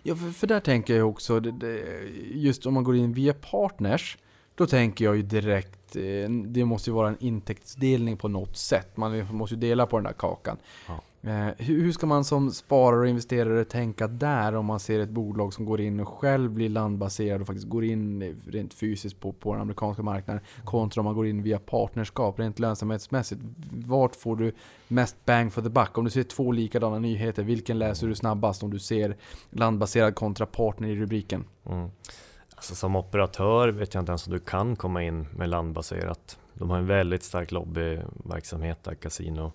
Ja, för, för där tänker jag också, det, det, just om man går in via partners, då tänker jag ju direkt, eh, det måste ju vara en intäktsdelning på något sätt. Man måste ju dela på den där kakan. Ja. Eh, hur, ska man som sparare och investerare tänka där om man ser ett bolag som går in och själv blir landbaserad och faktiskt går in rent fysiskt på, på den amerikanska marknaden kontra om man går in via partnerskap rent lönsamhetsmässigt. Vart får du mest bang for the buck? Om du ser två likadana nyheter, vilken läser du snabbast om du ser landbaserad kontra partner i rubriken? Mm. Alltså som operatör vet jag inte ens om du kan komma in med landbaserat. De har en väldigt stark lobbyverksamhet där, kasino,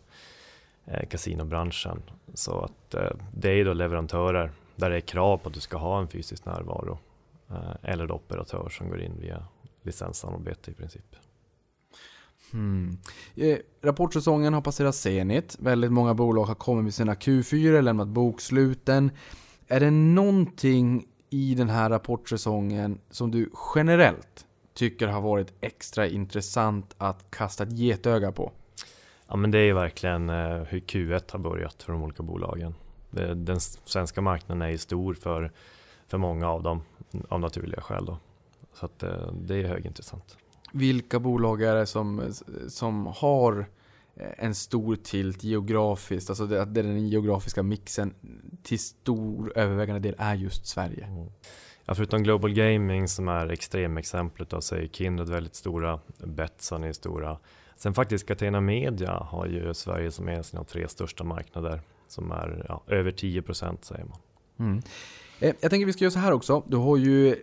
Eh, kasinobranschen. Så att eh, det är då leverantörer där det är krav på att du ska ha en fysisk närvaro. Eh, eller operatör som går in via licenssamarbete i princip. Hmm. Rapportsäsongen har passerat Zenit. Väldigt många bolag har kommit med sina Q4, lämnat boksluten. Är det någonting i den här rapportsäsongen som du generellt tycker har varit extra intressant att kasta ett getöga på? Ja men det är verkligen eh, hur Q1 har börjat för de olika bolagen. Den svenska marknaden är ju stor för, för många av dem av naturliga skäl. Då. Så att, eh, det är högintressant. Vilka bolag är det som, som har eh, en stor tilt geografiskt, alltså det, den geografiska mixen till stor övervägande del är just Sverige. Mm. Ja, förutom Global Gaming som är extremexemplet så är Kindred väldigt stora, Betsson är stora. Sen faktiskt Catena Media har ju Sverige som är sina tre största marknader som är ja, över 10 procent säger man. Mm. Eh, jag tänker vi ska göra så här också. Du har ju eh,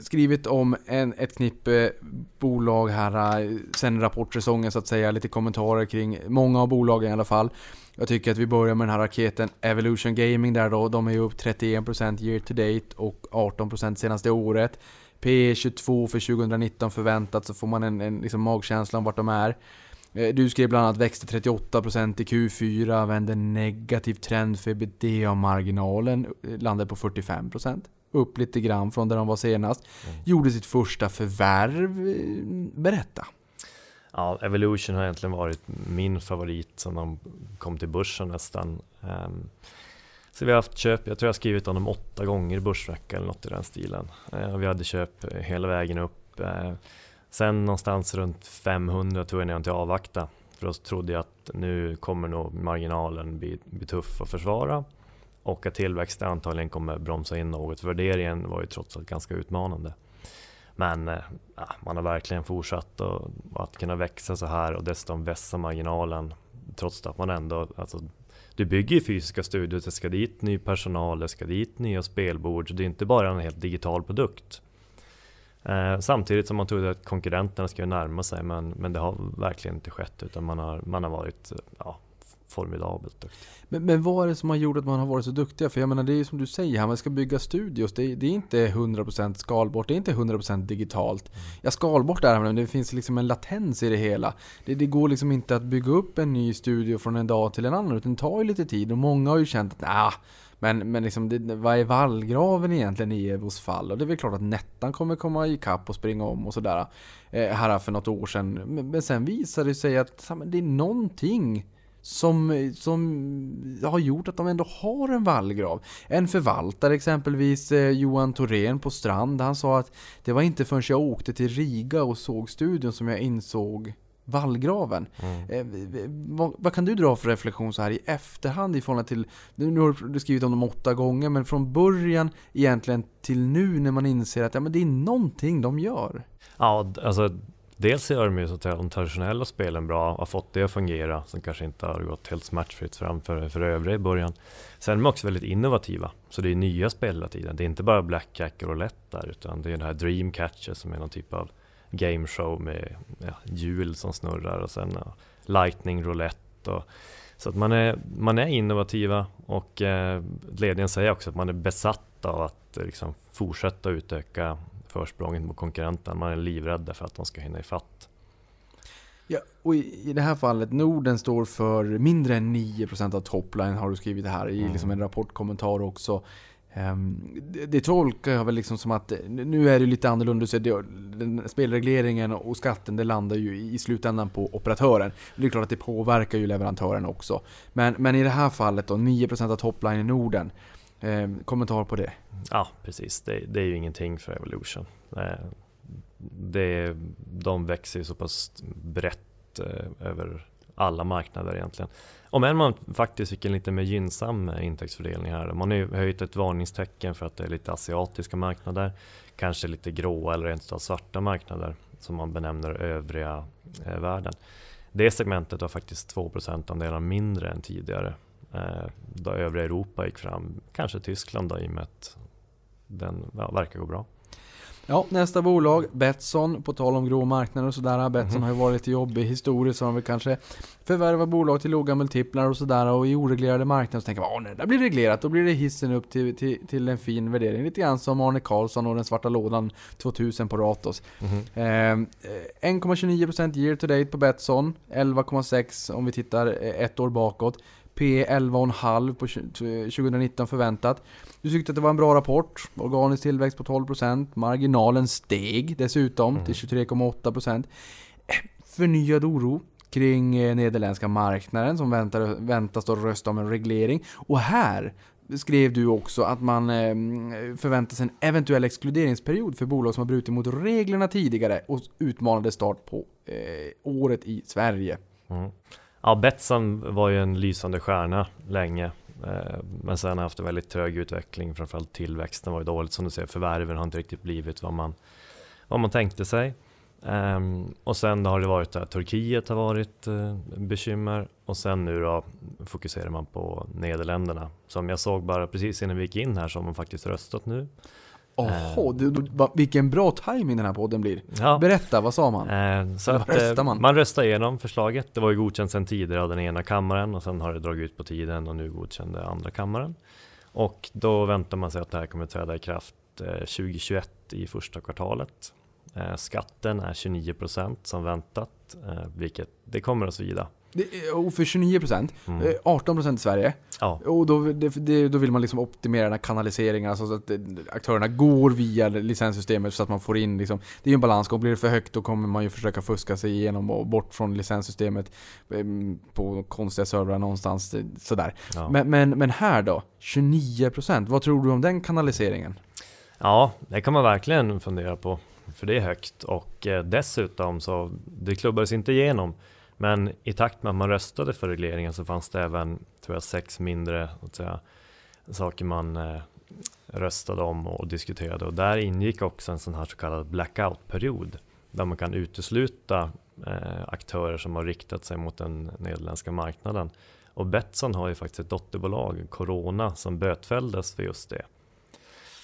skrivit om en, ett knippe eh, bolag här sen rapportsäsongen så att säga. Lite kommentarer kring många av bolagen i alla fall. Jag tycker att vi börjar med den här raketen Evolution Gaming där då. De är ju upp 31% year to date och 18% senaste året. P 22 för 2019 förväntat så får man en, en liksom magkänsla om vart de är. Eh, Du skrev bland annat växte 38% i Q4, vände negativ trend för ebitda-marginalen, eh, landade på 45%. Upp lite grann från där de var senast. Mm. Gjorde sitt första förvärv. eh, Berätta. Ja, Evolution har egentligen varit min favorit sedan de kom till börsen nästan. Så vi har haft köp, jag tror jag har skrivit om dem åtta gånger i Börsvecka eller något i den stilen. Eh, och vi hade köp eh, hela vägen upp. Eh, sen någonstans runt 500 tog jag ner till avvakta. För då trodde jag att nu kommer nog marginalen bli, bli tuff att försvara och att tillväxten antagligen kommer bromsa in något. Värderingen var ju trots allt ganska utmanande. Men ja, man har verkligen fortsatt och, att kunna växa så här och dessutom vässa marginalen trots att man ändå, alltså, du bygger ju fysiska studior, det ska dit ny personal, det ska dit nya spelbord, så det är inte bara en helt digital produkt. Eh, samtidigt som man trodde att konkurrenterna skulle närma sig, men, men det har verkligen inte skett, utan man har, man har varit ja, formidabelt duktig. Men, men vad är det som har gjort att man har varit så duktiga? För jag menar, det är som du säger här, man ska bygga studios. Det, är, det är inte 100% skalbart, det är inte 100% digitalt. Mm. Ja, skalbart är det, men det finns liksom en latens i det hela. Det, det, går liksom inte att bygga upp en ny studio från en dag till en annan, utan det tar ju lite tid. Och många har ju känt att nah, men, men liksom, det, vad är vallgraven egentligen i Evos fall? Och det är väl klart att Nettan kommer komma ikapp och springa om och sådär. Eh, här för något år sedan. Men, men sen visade det sig att det är någonting som, som har gjort att de ändå har en vallgrav. En förvaltare exempelvis, eh, Johan Thorén på Strand, han sa att det var inte förrän jag åkte till Riga och såg studion som jag insåg vallgraven. Mm. Eh, vad, vad, kan du dra för reflektion så här i efterhand i förhållande till, nu har du skrivit om dem åtta gånger, men från början egentligen till nu när man inser att ja, men det är någonting de gör. Ja, alltså Dels gör de ju så att de traditionella spelen bra, och har fått det att fungera, som kanske inte har gått helt smärtfritt fram för, för övriga i början. Sen är de också väldigt innovativa, så det är nya spel hela tiden. Det är inte bara blackjack och roulette där, utan det är den här Dreamcatcher som är någon typ av gameshow med ja, hjul som snurrar och sen ja, lightning roulette. Och, så att man är, man är innovativa och eh, ledningen säger också att man är besatt av att eh, liksom, fortsätta utöka försprånget mot konkurrenterna. Man är livrädd för att de ska hinna ifatt. Ja, och i, i det här fallet, Norden står för mindre än 9% av topline har du skrivit här i mm. liksom en rapportkommentar också. Um, det, det tolkar jag väl liksom som att nu är det lite annorlunda. Så det, spelregleringen och skatten det landar ju i slutändan på operatören. Det är klart att det påverkar ju leverantören också. Men, men i det här fallet då, 9% av topline i Norden. Eh, kommentar på det? Ja, precis. Det, det, är ju ingenting för Evolution. Eh, det, de växer ju så pass brett eh, över alla marknader egentligen. Om än man faktiskt fick en lite mer gynnsam eh, intäktsfördelning här. Man har ju höjt ett varningstecken för att det är lite asiatiska marknader, kanske lite gråa eller rent av svarta marknader som man benämner övriga eh, världen. Det segmentet har faktiskt 2% andelar mindre än tidigare då övriga Europa gick fram. Kanske Tyskland då, i och med att den ja, verkar gå bra. Ja, nästa bolag, Betsson, på tal om grå marknader och sådär. Betsson mm. har ju varit lite jobbig historiskt, så de vill kanske förvärva bolag till låga multiplar och sådär. Och i oreglerade marknader så tänker man, när det där blir reglerat, då blir det hissen upp till, till, till en fin värdering. Lite grann som Arne Karlsson och den svarta lådan 2000 på Ratos. Mm. Eh, 1,29% year to date på Betsson, 11,6 om vi tittar eh, ett år bakåt. P 11,5 på 2019 förväntat. Du tyckte att det var en bra rapport. Organisk tillväxt på 12%. Marginalen steg dessutom mm. till 23,8%. Förnyad oro kring eh, nederländska marknaden som väntar, väntas då rösta om en reglering. Och här skrev du också att man eh, förväntar sig en eventuell exkluderingsperiod för bolag som har brutit mot reglerna tidigare och utmanade start på eh, året i Sverige. Mm. Ja, Betsson var ju en lysande stjärna länge. Eh, men sen har haft en väldigt trög utveckling, framförallt tillväxten var ju dåligt som du ser. Förvärven har inte riktigt blivit vad man, vad man tänkte sig. Um, och sen har det varit att Turkiet har varit uh, bekymmer och sen nu då fokuserar man på Nederländerna. Som jag såg bara precis innan vi gick in här så har man faktiskt röstat nu. Jaha, eh. vilken bra timing den här podden blir. Ja. Berätta, vad sa man? Eh, så att, röstar man? man röstade igenom förslaget. Det var ju godkänt sedan tidigare av den ena kammaren och sen har det dragit ut på tiden och nu godkände andra kammaren. Och då väntar man sig att det här kommer träda i kraft eh, 2021 i första kvartalet. Eh, skatten är 29% som väntat, eh, vilket det kommer att svida. Och för 29%, Mm. eh, 18% i Sverige. Ja, Och då, det, då vill man liksom optimera den här kanaliseringen, alltså så att eh, aktörerna går via licenssystemet så att man får in liksom, det är ju en balansgång, blir det för högt då kommer man ju försöka fuska sig igenom och bort från licenssystemet eh, på konstiga servrar någonstans, eh, sådär. ja. Men, men, men här då, 29%, vad tror du om den kanaliseringen? ja, det kan man verkligen fundera på. För det är högt och dessutom så det klubbades inte igenom. Men i takt med att man röstade för regleringen så fanns det även, tror jag, sex mindre säga, saker man eh, röstade om och diskuterade. Och där ingick också en sån här så kallad blackout-period. Där man kan utesluta eh, aktörer som har riktat sig mot den nederländska marknaden. Och Betsson har ju faktiskt ett dotterbolag, Corona, som bötfälldes för just det.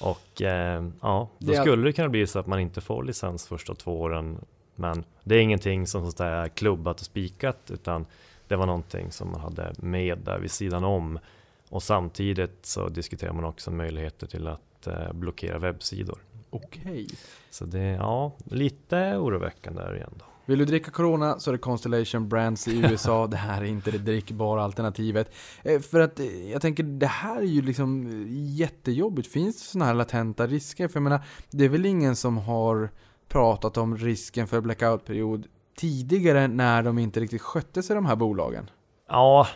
Och eh, ja, då Det skulle det kunna bli så att man inte får licens första två åren. Men det är ingenting som så att säga är klubbat och spikat utan det var någonting som man hade med där vid sidan om. Och samtidigt så diskuterar man också möjligheter till att eh, blockera webbsidor. Okej. Så det är ja, lite oroväckande där igen då. Vill du dricka Corona så är det Constellation Brands i USA. det här är inte det drickbara alternativet. Eh, för att eh, jag tänker, det här är ju liksom jättejobbigt. Finns det sådana här latenta risker? För jag menar, det är väl ingen som har pratat om risken för blackout-period tidigare när de inte riktigt skötte sig de här bolagen? Ja,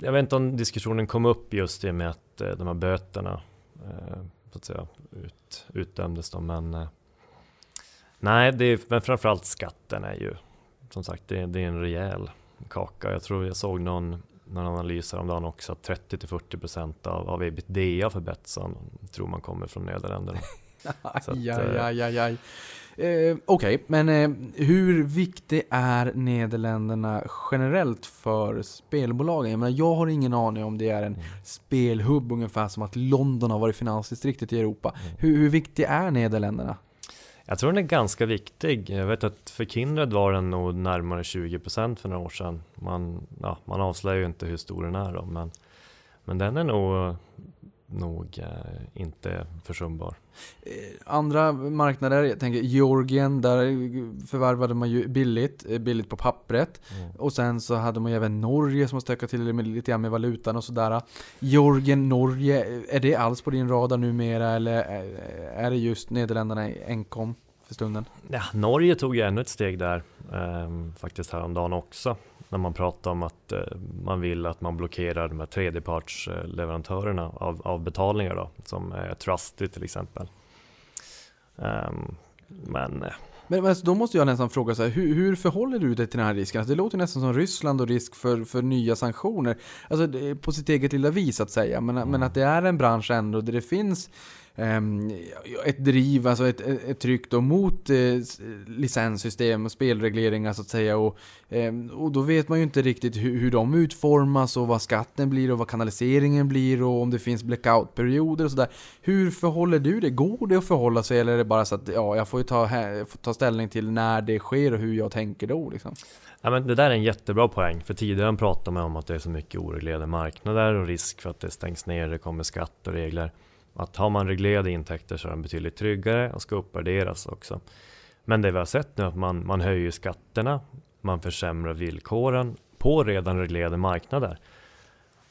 jag vet inte om diskussionen kom upp just i och med att eh, de här böterna eh, så att säga, ut, utdömdes då, men eh, nej, det är, men framförallt skatten är ju som sagt, det, det är en rejäl kaka. Jag tror jag såg någon, någon analys häromdagen också att 30-40% av, av ebitda för Betsson tror man kommer från Nederländerna. Så att, Aj, aj, aj, aj, Eh, Okej, men eh, hur viktig är Nederländerna generellt för spelbolagen? Jag, menar, jag har ingen aning om det är en Mm. spelhubb ungefär som att London har varit finansdistriktet i Europa. Mm. Hur, hur viktig är Nederländerna? Jag tror den är ganska viktig. Jag vet att för Kindred var den nog närmare 20% för några år sedan. Man, ja, man avslöjar ju inte hur stor den är då, men, men den är nog, nog eh, inte försumbar. Eh, Andra marknader, jag tänker Georgien, där förvärvade man ju billigt, eh, billigt på pappret. Och sen så hade man ju även Norge som har stökat till det med, lite grann med valutan och sådär. Georgien, Norge, är det alls på din radar numera eller är- är det just Nederländerna enkom för stunden? Ja, Norge tog ju ännu ett steg där, eh, faktiskt häromdagen också. När man pratar om att eh, man vill att man blockerar de här tredjepartsleverantörerna av, av betalningar då, som är Trusty till exempel. Um, men Men, men då måste jag nästan fråga så här, hur, hur förhåller du dig till den här risken? Alltså, det låter nästan som Ryssland och risk för, för nya sanktioner. Alltså det är på sitt eget lilla vis att säga, men, men att det är en bransch ändå där det finns Ehm, ett driv, alltså ett, ett, tryck då mot eh, licenssystem och spelregleringar så att säga. Och, ehm, och då vet man ju inte riktigt hur, hur de utformas och vad skatten blir och vad kanaliseringen blir och om det finns blackout-perioder och sådär. Hur förhåller du dig? Går det att förhålla sig eller är det bara så att ja, jag får ju ta, jag får ta ställning till när det sker och hur jag tänker då liksom? Ja, men det där är en jättebra poäng, för tidigare pratade man om att det är så mycket oreglerade marknader och risk för att det stängs ner, det kommer skatt och regler. Att har man reglerade intäkter så är de betydligt tryggare och ska uppvärderas också. Men det vi har sett nu är att man, man höjer skatterna, man försämrar villkoren på redan reglerade marknader.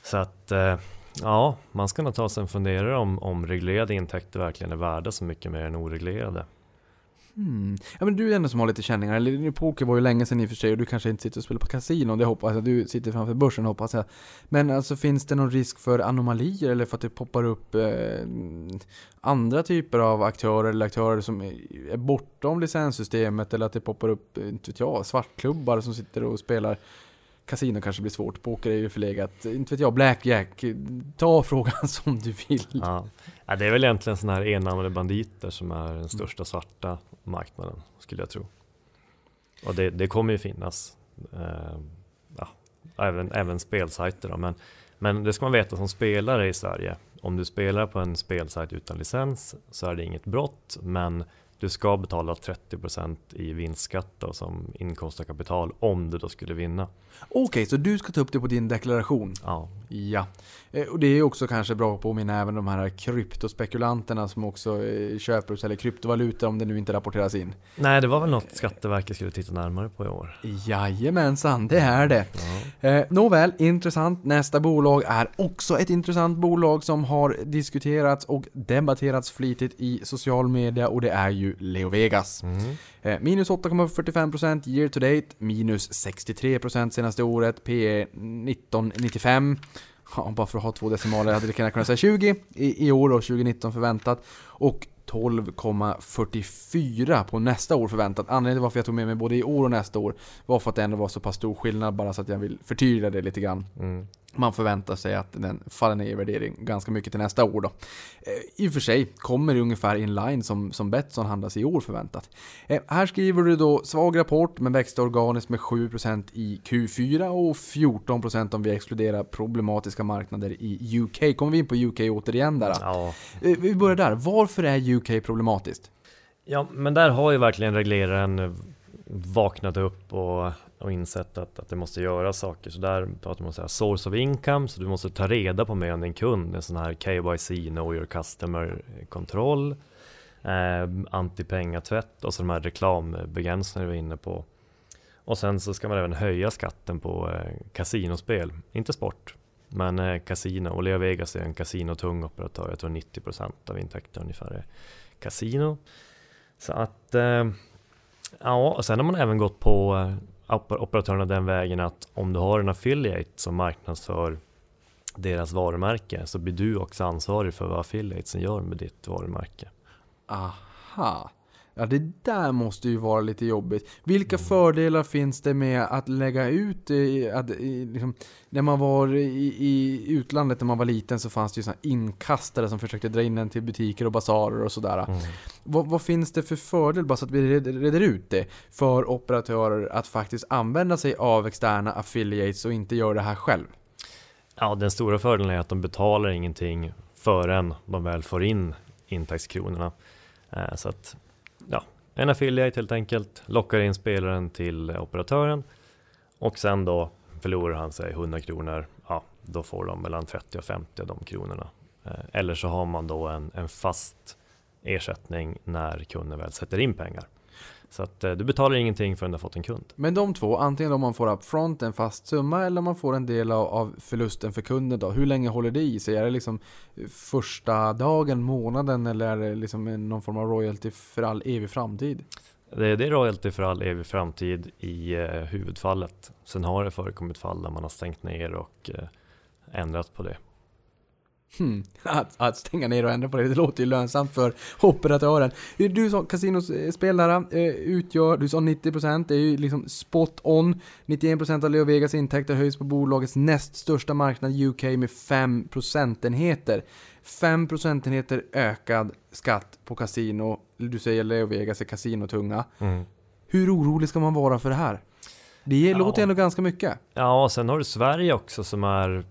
Så att eh, ja, man ska nog ta sig en funderare om, om reglerade intäkter verkligen är värda så mycket mer än oreglerade. Hmm. Ja men du är ändå som har lite känningar, eller din poker var ju länge sedan i och för sig och du kanske inte sitter och spelar på kasino, det hoppas jag, du sitter framför börsen hoppas jag. Men alltså finns det någon risk för anomalier eller för att det poppar upp eh, andra typer av aktörer eller aktörer som är, är bortom licenssystemet eller att det poppar upp, eh, inte vet jag, svartklubbar som sitter och spelar Casino kanske blir svårt, poker är ju förlegat. Inte vet jag, blackjack. Ta frågan som du vill. Ja. Ja, det är väl egentligen sådana här enarmade banditer som är den största svarta marknaden skulle jag tro. Och det, det kommer ju finnas eh, ja, även, även spelsajter. Då. Men, men det ska man veta som spelare i Sverige. Om du spelar på en spelsajt utan licens så är det inget brott. Men du ska betala 30% i vinstskatt då, som inkomst av kapital om du då skulle vinna. Okej, så du ska ta upp det på din deklaration? Ja, Ja, och det är också kanske bra att påminna även de här kryptospekulanterna som också eh, köper och säljer kryptovalutor om det nu inte rapporteras in. Nej, det var väl något Skatteverket skulle titta närmare på i år. Jajamensan, det är det. Ja. Eh, nåväl, intressant. Nästa bolag är också ett intressant bolag som har diskuterats och debatterats flitigt i social media och det är ju Leo Vegas. Mm. Eh, minus 8,45% year to date, minus 63% senaste året, P 1995. Ja, bara för att ha två decimaler hade det kunnat säga 20 i, i år och 2019 förväntat. Och 12,44 på nästa år förväntat. Anledningen till varför jag tog med mig både i år och nästa år var för att det ändå var så pass stor skillnad bara så att jag vill förtydliga det lite grann. Mm. Man förväntar sig att den faller ner i värdering ganska mycket till nästa år då. Eh, I och för sig kommer det ungefär in line som, som Betsson handlas i år förväntat. Eh, här skriver du då svag rapport men växte organiskt med 7% i Q4 och 14% om vi exkluderar problematiska marknader i UK. Kommer vi in på UK återigen där? Ja. Eh, Vi börjar där. Varför är UK problematiskt? ja, men där har ju verkligen regleraren vaknat upp och, och insett att, att det måste göra saker. Så där pratar man om så här, source of income, så du måste ta reda på mer om din kund, en sån här KYC, know your customer kontroll, eh, antipengatvätt och så de här reklambegränsningarna vi var inne på. Och sen så ska man även höja skatten på eh, kasinospel, inte sport. Men eh, kasino, och Leo Vegas är en kasinotung operatör, jag tror 90% av intäkterna ungefär är kasino. Så att, eh, ja, och sen har man även gått på eh, operatörerna den vägen att om du har en affiliate som marknadsför deras varumärke så blir du också ansvarig för vad affiliatesen gör med ditt varumärke. Aha. Ja, det där måste ju vara lite jobbigt. Vilka fördelar finns det med att lägga ut, eh, att, i, liksom, när man var i, i utlandet när man var liten så fanns det ju såna inkastare som försökte dra in en till butiker och basarer och sådär. Vad, vad finns det för fördel, bara så att vi reder, reder ut det, för operatörer att faktiskt använda sig av externa affiliates och inte göra det här själv? Ja, den stora fördelen är att de betalar ingenting förrän de väl får in intäktskronorna. Eh, Så att, ja, en affiliate helt enkelt lockar in spelaren till operatören och sen då förlorar han sig 100 kronor, ja, då får de mellan 30 och 50 av de kronorna. Eh, eller så har man då en, en fast ersättning när kunden väl sätter in pengar. Så att eh, du betalar ingenting förrän du har fått en kund. Men de två, antingen om man får upfront en fast summa eller om man får en del av, förlusten för kunden då. Hur länge håller det i sig? Är det liksom första dagen, månaden eller är det liksom någon form av royalty för all evig framtid? Det, det är royalty för all evig framtid i eh, huvudfallet. Sen har det förekommit fall där man har stängt ner och eh, ändrat på det. Hmm. Att, att stänga ner och ändra på det, det låter ju lönsamt för operatören. Du sa kasinospelare eh, utgör, du sa 90%, det är ju liksom spot on. 91% av Leo Vegas intäkter höjs på bolagets näst största marknad UK med 5 procentenheter. 5 procentenheter ökad skatt på kasino. Du säger Leo Vegas är kasinotunga. Hur orolig ska man vara för det här? Det Ja. låter ändå ganska mycket. Ja, och sen har du Sverige också som är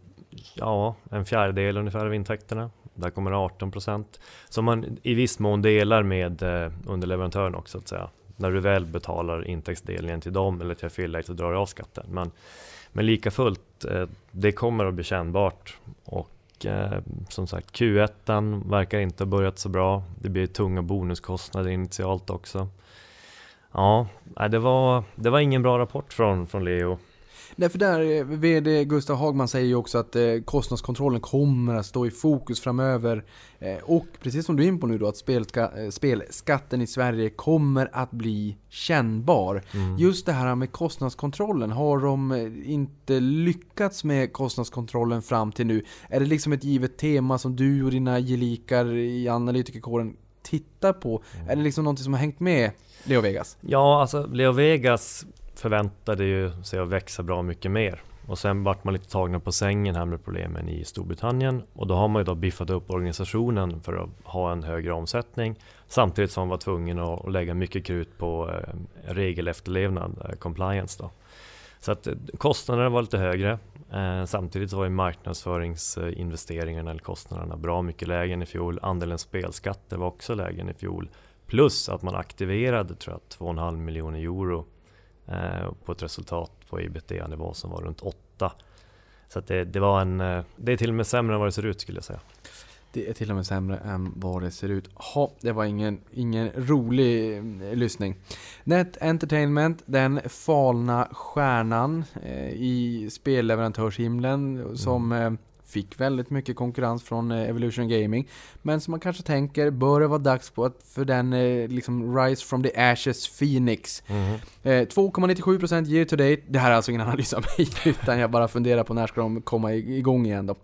ja, en fjärdedel ungefär av intäkterna. Där kommer 18 procent. Som man i viss mån delar med eh, underleverantören också, så att säga. När du väl betalar intäktsdelningen till dem eller till affiliate så drar du av skatten. Men, men lika fullt, eh, det kommer att bli kännbart. Och eh, som sagt, Q1 verkar inte ha börjat så bra. Det blir tunga bonuskostnader initialt också. Ja, det var, det var ingen bra rapport från, från Leo. Nej, för där, eh, VD Gustav Hagman säger ju också att eh, kostnadskontrollen kommer att stå i fokus framöver. Eh, och precis som du är in på nu då, att spelska, spelskatten i Sverige kommer att bli kännbar. Just det här med kostnadskontrollen, har de inte lyckats med kostnadskontrollen fram till nu? Är det liksom ett givet tema som du och dina gelikar i analytikerkåren tittar på? Är det liksom någonting som har hängt med Leo Vegas? Ja, alltså Leo Vegas förväntade ju sig att växa bra mycket mer. Och sen vart man lite tagna på sängen här med problemen i Storbritannien. Och då har man ju då biffat upp organisationen för att ha en högre omsättning. Samtidigt som man var tvungen att, lägga mycket krut på eh, regelefterlevnad, eh, compliance då. Så att eh, kostnaderna var lite högre. Samtidigt så var ju marknadsföringsinvesteringarna eller kostnaderna bra mycket lägre än i fjol. Andelen spelskatter var också lägre än i fjol. Plus att man aktiverade tror jag 2,5 miljoner euro på ett resultat på ebitda-nivå som var runt 8. Så det, det var en, eh, det är till och med sämre än vad det ser ut skulle jag säga. Det är till och med sämre än vad det ser ut. Ha, det var ingen, ingen rolig eh, lyssning. Net Entertainment, den falna stjärnan eh, i spelleverantörshimlen som eh, fick väldigt mycket konkurrens från eh, Evolution Gaming. Men som man kanske tänker, bör det vara dags på att för den eh, liksom Rise from the Ashes Phoenix. Eh, 2,97% year to date. Det här är alltså ingen analys av mig, utan jag bara funderar på när ska de komma igång igen då.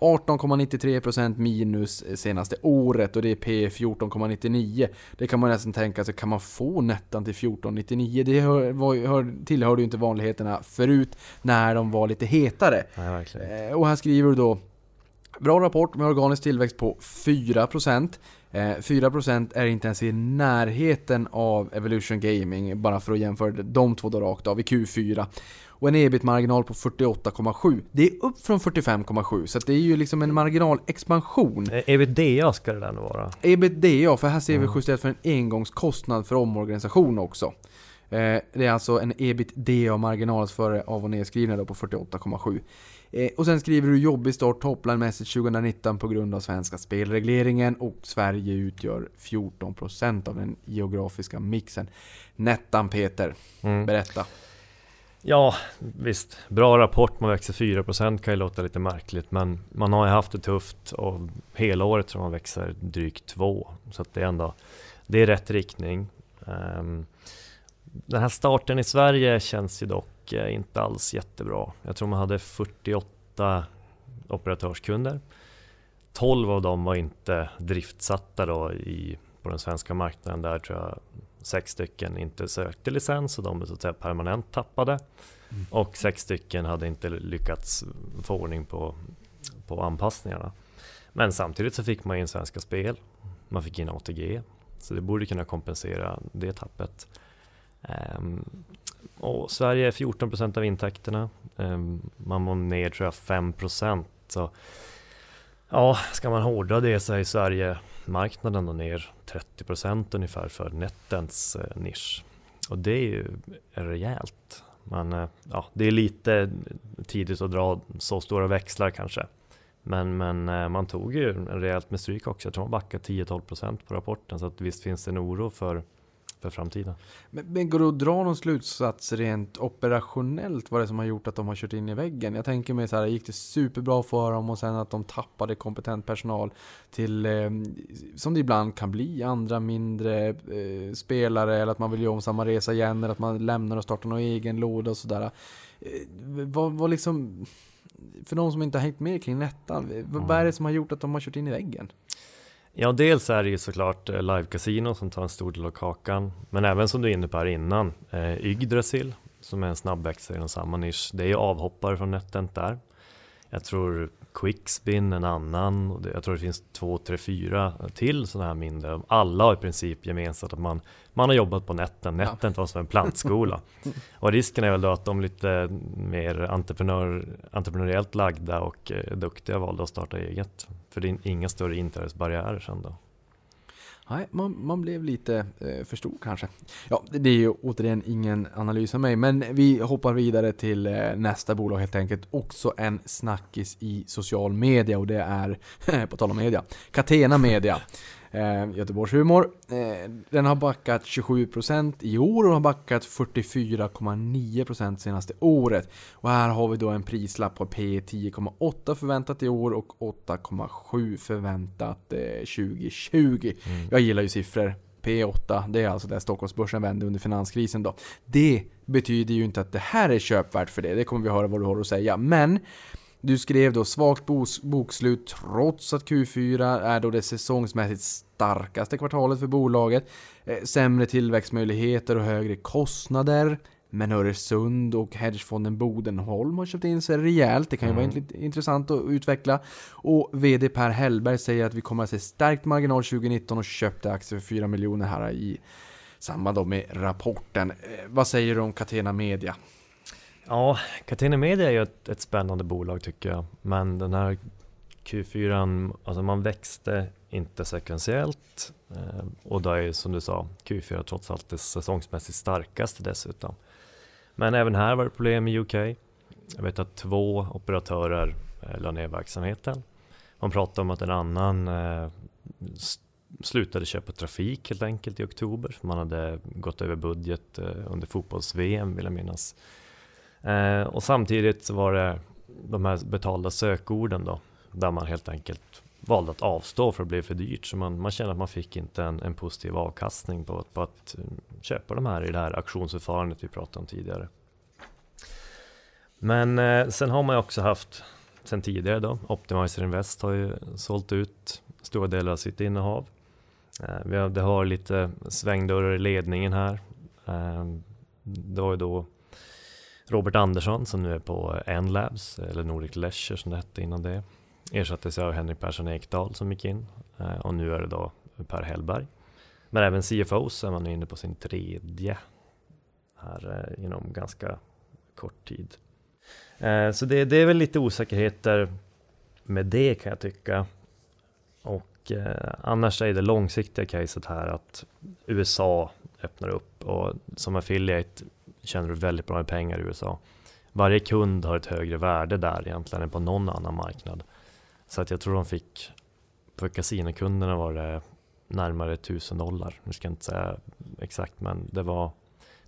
18,93% minus senaste året och det är P 14,99. Det kan man nästan tänka sig, kan man få nettan till 14,99? Det hör, var, hör, tillhörde ju inte vanligheterna förut när de var lite hetare. Nej, Och här skriver du då Bra rapport med organisk tillväxt på 4%. Eh, 4% är inte ens i närheten av Evolution Gaming, bara för att jämföra de två då rakt av i Q4. Och en ebit-marginal på 48,7. Det är upp från 45,7, så det är ju liksom en marginalexpansion. Eh, Ebitda ska det där nog vara. Ebitda, för här ser vi Ja. justerat för en engångskostnad för omorganisation också. Eh, det är alltså en ebitda-marginal före av och nedskrivna då på 48,7. Eh, och sen skriver du jobbig start topline-mässigt 2019 på grund av svenska spelregleringen och Sverige utgör 14% av den geografiska mixen. Nettan Peter, Mm. berätta. Ja, visst. Bra rapport, man växer 4% kan ju låta lite märkligt men man har ju haft det tufft och hela året tror jag man växer drygt 2. Så att det är ändå, det är rätt riktning. Ehm, den här starten i Sverige känns ju dock eh, inte alls jättebra. Jag tror man hade 48 operatörskunder. 12 av dem var inte driftsatta då i, på den svenska marknaden. Där tror jag sex stycken inte sökte licens och de är så att säga permanent tappade. Och sex stycken hade inte lyckats få ordning på, på anpassningarna. Men samtidigt så fick man in Svenska Spel, man fick in ATG, så det borde kunna kompensera det tappet. Ehm, och Sverige är 14 procent av intäkterna, ehm, man var ner tror jag 5 procent. så Ja, ska man hårdra det så är Sverige marknaden och ner 30 procent ungefär för Nettens eh, nisch. Och det är ju rejält. Men eh, ja, det är lite tidigt att dra så stora växlar kanske. Men, men eh, man tog ju rejält med stryk också. Jag tror man backade 10-12% på rapporten. Så att visst finns det en oro för, för framtiden. Men, men går det att dra någon slutsats rent operationellt vad det är som har gjort att de har kört in i väggen? Jag tänker mig så här, gick det superbra för dem och sen att de tappade kompetent personal till, eh, som det ibland kan bli, andra mindre eh, spelare eller att man vill göra om samma resa igen eller att man lämnar och startar någon egen låda och sådär. Eh, vad, vad liksom, för de som inte har hängt med kring eh, vad, vad är det som har gjort att de har kört in i väggen? Ja, dels är det ju såklart eh, live casino som tar en stor del av kakan. Men även som du är inne på här innan, eh, Yggdrasil som är en snabbväxare inom samma nisch. Det är ju avhoppare från Netent där. Jag tror Quickspin en annan och det, jag tror det finns två, tre, fyra till sådana här mindre. Alla har i princip gemensamt att man, man har jobbat på Netten. Ja. Netten var som en plantskola. och risken är väl då att de lite mer entreprenör, entreprenöriellt lagda och eh, duktiga valde att starta eget. För det är inga större inträdesbarriärer sen då. Nej, man, man blev lite eh, för stor kanske. Ja, det är ju återigen ingen analys av mig, men vi hoppar vidare till eh, nästa bolag helt enkelt. Också en snackis i social media och det är, på tal om media, Catena Media. Eh, Göteborgs humor. Eh, den har backat 27% i år och har backat 44,9% senaste året. Och här har vi då en prislapp på P 10,8 förväntat i år och 8,7 förväntat eh, 2020. Jag gillar ju siffror. P8, det är alltså där Stockholmsbörsen vände under finanskrisen då. Det betyder ju inte att det här är köpvärt för det, det kommer vi höra vad du har att säga. Men du skrev då svagt bokslut trots att Q4 är då det säsongsmässigt starkaste kvartalet för bolaget. Eh, sämre tillväxtmöjligheter och högre kostnader. Men Öresund och hedgefonden Bodenholm har köpt in sig rejält. Det kan ju vara int- intressant att utveckla. Och VD Per Hellberg säger att vi kommer att se stärkt marginal 2019 och köpte aktier för 4 miljoner här i samband med rapporten. Eh, vad säger du om Catena Media? Ja, Catena Media är ju ett, ett spännande bolag tycker jag. Men den här Q4, alltså man växte inte sekventiellt. Eh, och då är ju som du sa, Q4 trots allt det säsongsmässigt starkaste dessutom. Men även här var det problem i UK. Jag vet att två operatörer eh, la ner verksamheten. Man pratade om att en annan eh, slutade köpa trafik helt enkelt i oktober. För man hade gått över budget under fotbolls-VM vill jag minnas. Eh, och samtidigt så var det de här betalda sökorden då. Där man helt enkelt valde att avstå för att det blev för dyrt. Så man, man kände att man fick inte en, en positiv avkastning på, på att eh, köpa de här i det här auktionsförfarandet vi pratade om tidigare. Men eh, sen har man ju också haft, sen tidigare då, Optimizer Invest har ju sålt ut stora delar av sitt innehav. Eh, vi har, det har lite svängdörrar i ledningen här. Eh, det var ju då Robert Andersson som nu är på N-Labs, eller Nordic Leisure som det hette innan det. Ersattes av Henrik Persson Ekdal som gick in eh, och nu är det då Per Hellberg. Men även CFO är man inne på sin tredje här eh, inom ganska kort tid. Eh, så det, det är väl lite osäkerheter med det kan jag tycka. Och annars är det långsiktiga caset här att USA öppnar upp och som affiliate tjänar du väldigt bra med pengar i USA. Varje kund har ett högre värde där egentligen än på någon annan marknad. Så att jag tror de fick, för kasinokunderna var det närmare 1000 dollar. Nu ska jag inte säga exakt men det var,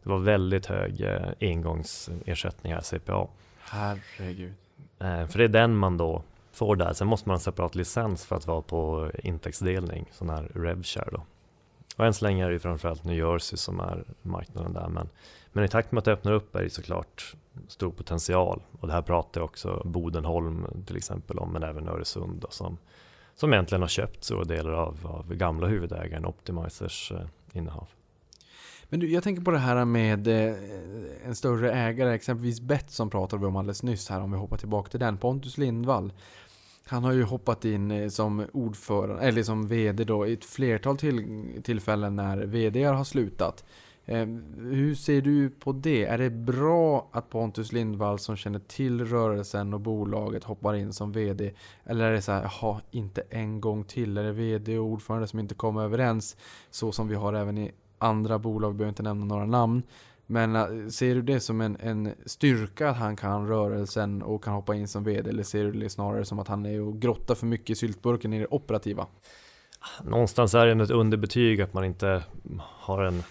det var väldigt hög eh, engångsersättning här, CPA. Herregud. Eh, för det är den man då får där. Sen måste man ha en separat licens för att vara på intäktsdelning, sån här RevShare då. Och än så länge är det ju framförallt New Jersey som är marknaden där. Men, men i takt med att det öppnar upp är det såklart stor potential. Och det här pratar också Bodenholm till exempel om, men även Öresund då, som, som egentligen har köpt stora delar av, av gamla huvudägaren Optimizers eh, innehav. Men du, jag tänker på det här med eh, en större ägare, exempelvis Betsson pratade vi om alldeles nyss här, om vi hoppar tillbaka till den. Pontus Lindvall. Han har ju hoppat in eh, som ordförande, eller som VD då, i ett flertal till, tillfällen när VD har slutat. Eh, hur ser du på det? Är det bra att Pontus Lindvall som känner till rörelsen och bolaget hoppar in som VD? Eller är det så här, jaha, inte en gång till? Är det VD och ordförande som inte kommer överens? Så som vi har även i andra bolag, vi behöver inte nämna några namn. Men eh, ser du det som en, en styrka att han kan rörelsen och kan hoppa in som VD? Eller ser du det snarare som att han är och grottar för mycket i syltburken i det operativa? Någonstans är det ett underbetyg att man inte har en,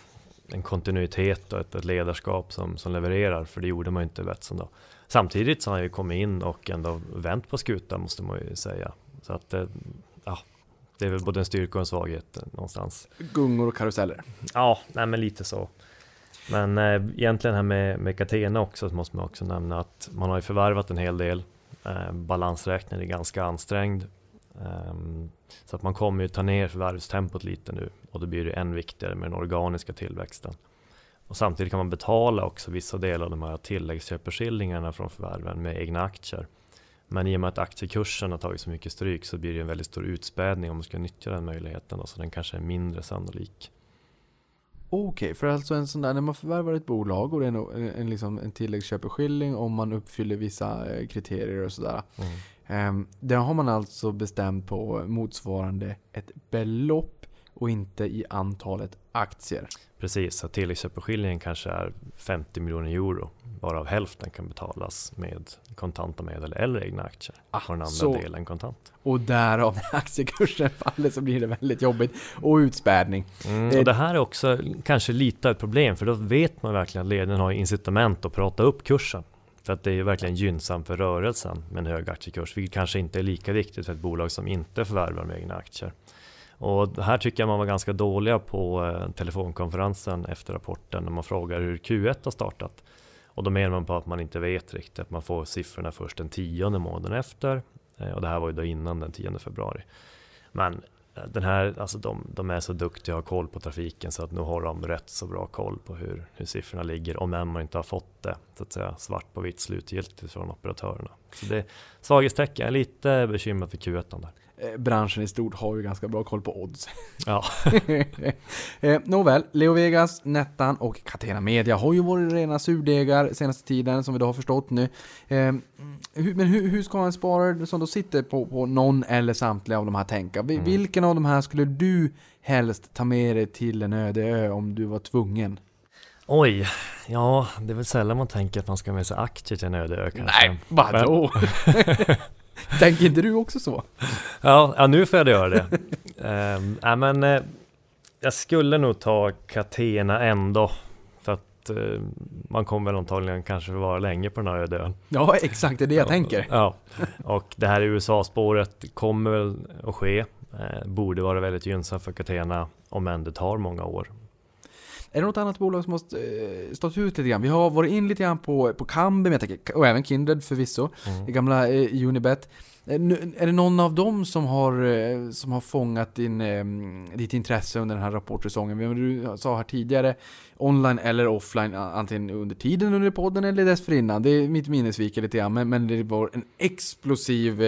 en kontinuitet och ett, ett ledarskap som, som levererar, för det gjorde man ju inte i Betsson då. Samtidigt så har han ju kommit in och ändå vänt på skutan måste man ju säga. Så att det, ja, det är väl både en styrka och en svaghet eh, någonstans. Gungor och karuseller. Ja, nej men lite så. Men eh, egentligen här med, med Catena också så måste man också nämna att man har ju förvärvat en hel del. Eh, balansräkningen är ganska ansträngd. Ehm, så att man kommer ju ta ner förvärvstempot lite nu och då blir det än viktigare med den organiska tillväxten. Och samtidigt kan man betala också vissa delar av de här tilläggsköpeskillingarna från förvärven med egna aktier. Men i och med att aktiekursen har tagit så mycket stryk så blir det en väldigt stor utspädning om man ska nyttja den möjligheten. Då, så den kanske är mindre sannolik. Okej, för alltså en sån där, när man förvärvar ett bolag och det är en, en, en, liksom en tilläggsköpeskilling om man uppfyller vissa eh, kriterier och sådär. Mm. Ehm, där har man alltså bestämt på motsvarande ett belopp och inte i antalet aktier. Precis, så tilläggsköpeskillingen kanske är 50 miljoner euro varav hälften kan betalas med kontanta medel eller egna aktier. Ah, och den andra så. delen kontant. Och därav när aktiekursen faller så blir det väldigt jobbigt. Och utspädning. Mm, Det- och det här är också kanske lite av ett problem för då vet man verkligen att ledningen har incitament att prata upp kursen. För att det är ju verkligen gynnsamt för rörelsen med en hög aktiekurs, vilket kanske inte är lika viktigt för ett bolag som inte förvärvar med egna aktier. Och här tycker jag man var ganska dåliga på eh, telefonkonferensen efter rapporten när man frågar hur Q1 har startat. Och då menar man på att man inte vet riktigt, att man får siffrorna först den tionde månaden efter. Eh, och det här var ju då innan den 10 februari. Men den här, alltså de, de är så duktiga och har koll på trafiken så att nu har de rätt så bra koll på hur, hur siffrorna ligger om än man inte har fått det så att säga svart på vitt slutgiltigt från operatörerna. Så det är svaghetstecken, lite bekymrad för Q1 där. Eh, branschen i stort har ju ganska bra koll på odds. Ja, eh, nåväl, Leo Vegas, Nettan och Catena Media har ju varit rena surdegar senaste tiden som vi då har förstått nu. Eh, hur, men hur, hur ska en sparare som då sitter på, på någon eller samtliga av de här tänka? Mm. Vilken av de här skulle du helst ta med dig till en öde ö om du var tvungen? Oj, ja det är väl sällan man tänker att man ska med sig aktier till en öde ö kanske. Nej, vadå? Tänker inte du också så? Ja, ja nu får jag göra det. um, ja, men eh, jag skulle nog ta Catena ändå. För att eh, man kommer väl antagligen kanske vara länge på den här öde. Ja, exakt, det är det jag tänker. Ja, och det här USA-spåret kommer väl att ske. Eh, borde vara väldigt gynnsamt för Catena, om än det tar många år. Är det något annat bolag som har eh, stått ut lite grann? Vi har varit in lite grann på, på Kambi, men jag tänker, och även Kindred förvisso, Mm. det gamla eh, Unibet. Eh, Är det någon av dem som har, eh, som har fångat din, eh, ditt intresse under den här rapportsäsongen? Du sa här tidigare, online eller offline, antingen under tiden under podden eller dessförinnan. Det är mitt minne sviker lite grann, men, men det var en explosiv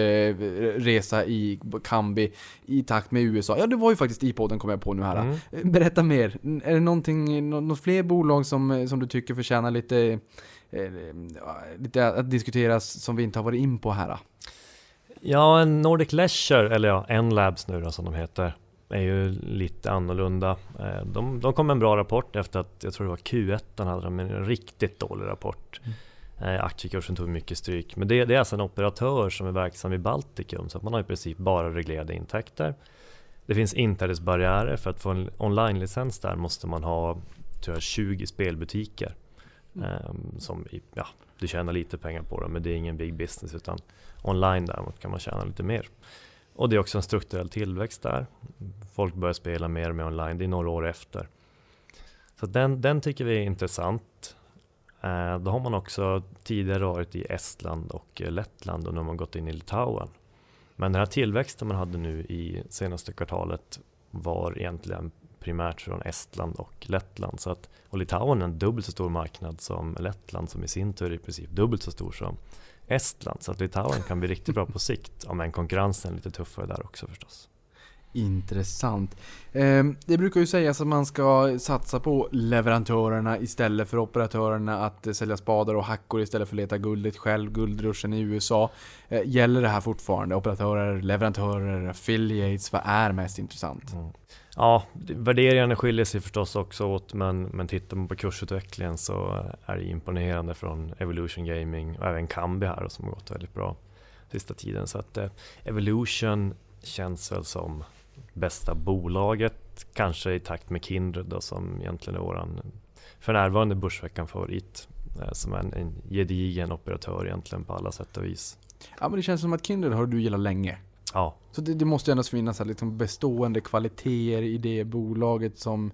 resa i Kambi i takt med USA. Ja, det var ju faktiskt i podden kom jag på nu här. Mm. Berätta mer. Är det någonting, nå- något fler bolag som, som du tycker förtjänar lite, lite att diskuteras som vi inte har varit in på här? Ja, en Nordic Leisure, eller ja, N-Labs nu då som de heter, är ju lite annorlunda. Eh, De, de kom med en bra rapport efter att, jag tror det var Q1, hade de en riktigt dålig rapport. Eh, Aktiekursen tog mycket stryk. Men det, det är alltså en operatör som är verksam i Baltikum, så att man har i princip bara reglerade intäkter. Det finns inträdesbarriärer, för att få en online-licens där måste man ha tror jag, 20 spelbutiker. Eh, som ja, du tjänar lite pengar på dem, men det är ingen big business utan online däremot kan man tjäna lite mer. Och det är också en strukturell tillväxt där. Folk börjar spela mer med online, det är några år efter. Så den, den tycker vi är intressant. Eh, då har man också tidigare varit i Estland och Lettland och nu har man gått in i Litauen. Men den här tillväxten man hade nu i senaste kvartalet var egentligen primärt från Estland och Lettland. Så att, och Litauen är en dubbelt så stor marknad som Lettland som i sin tur är i princip dubbelt så stor som Estland. Så att Litauen kan bli riktigt bra på sikt. Ja, men konkurrensen är lite tuffare där också förstås. Intressant. Eh, det brukar ju sägas att man ska satsa på leverantörerna istället för operatörerna att sälja spadar och hackor istället för att leta guldet själv, guldruschen i USA. Eh, gäller det här fortfarande? Operatörer, leverantörer, affiliates, vad är mest intressant? Mm. Ja, värderingarna skiljer sig förstås också åt men, men tittar man på kursutvecklingen så är det imponerande från Evolution Gaming och även Kambi här som har gått väldigt bra sista tiden. Så att eh, Evolution känns väl som bästa bolaget, kanske i takt med Kindred då, som egentligen är våran för närvarande Börsveckan favorit. eh, Som är en, en gedigen operatör egentligen på alla sätt och vis. Ja men det känns som att Kindred har du gillat länge. Ja, så det, det måste ju ändå finnas här liksom bestående kvaliteter i det bolaget som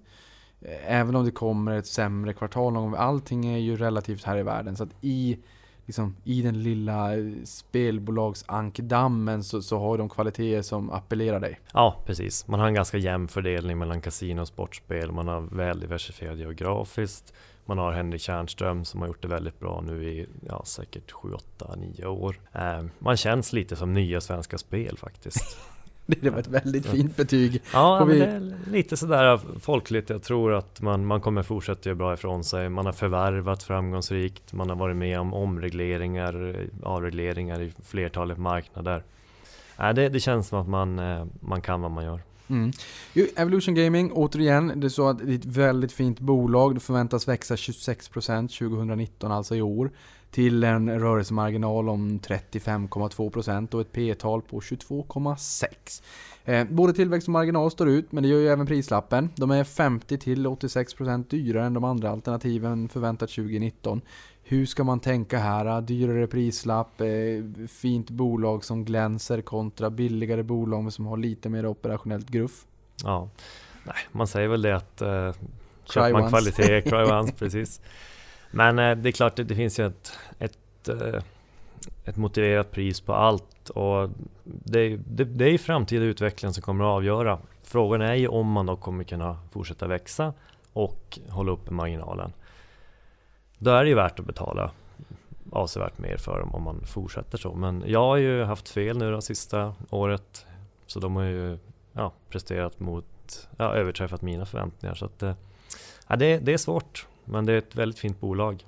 eh, Även om det kommer ett sämre kvartal någon gång, allting är ju relativt här i världen. Så att i, liksom, i den lilla eh, spelbolagsankdammen så, så har de kvaliteter som appellerar dig. Ja, precis. Man har en ganska jämn fördelning mellan kasino och sportspel. Man har väl diversifierat geografiskt. Man har Henrik Tjärnström som har gjort det väldigt bra nu i ja, säkert 7, 8, 9 år. Eh, man känns lite som nya Svenska Spel faktiskt. Det var ett väldigt fint betyg. Ja, vi- det är lite sådär folkligt. Jag tror att man, man kommer fortsätta göra bra ifrån sig. Man har förvärvat framgångsrikt. Man har varit med om omregleringar, avregleringar i flertalet marknader. Äh, det, det känns som att man, eh, man kan vad man gör. Mm. Evolution Gaming, återigen, det är så att det är ett väldigt fint bolag. Det förväntas växa 26% 2019, alltså i år. Till en rörelsemarginal om 35,2% och ett P tal på 22,6. Eh, både tillväxt och marginal står ut, men det gör ju även prislappen. De är 50-86% dyrare än de andra alternativen förväntat 2019. Hur ska man tänka här? Dyrare prislapp, eh, fint bolag som glänser kontra billigare bolag som har lite mer operationellt gruff. Ja, nej, man säger väl det att eh, köper man kvalitet, cry once, precis. Men eh, det är klart, det, det finns ju ett, ett, eh, ett motiverat pris på allt och det, det, det är ju framtida utveckling som kommer att avgöra. Frågan är ju om man då kommer kunna fortsätta växa och hålla uppe marginalen. Då är det ju värt att betala avsevärt mer för dem om man fortsätter så. Men jag har ju haft fel nu det sista året. Så de har ju ja, presterat mot, ja, överträffat mina förväntningar. Så att, eh, ja, det, det är svårt, men det är ett väldigt fint bolag.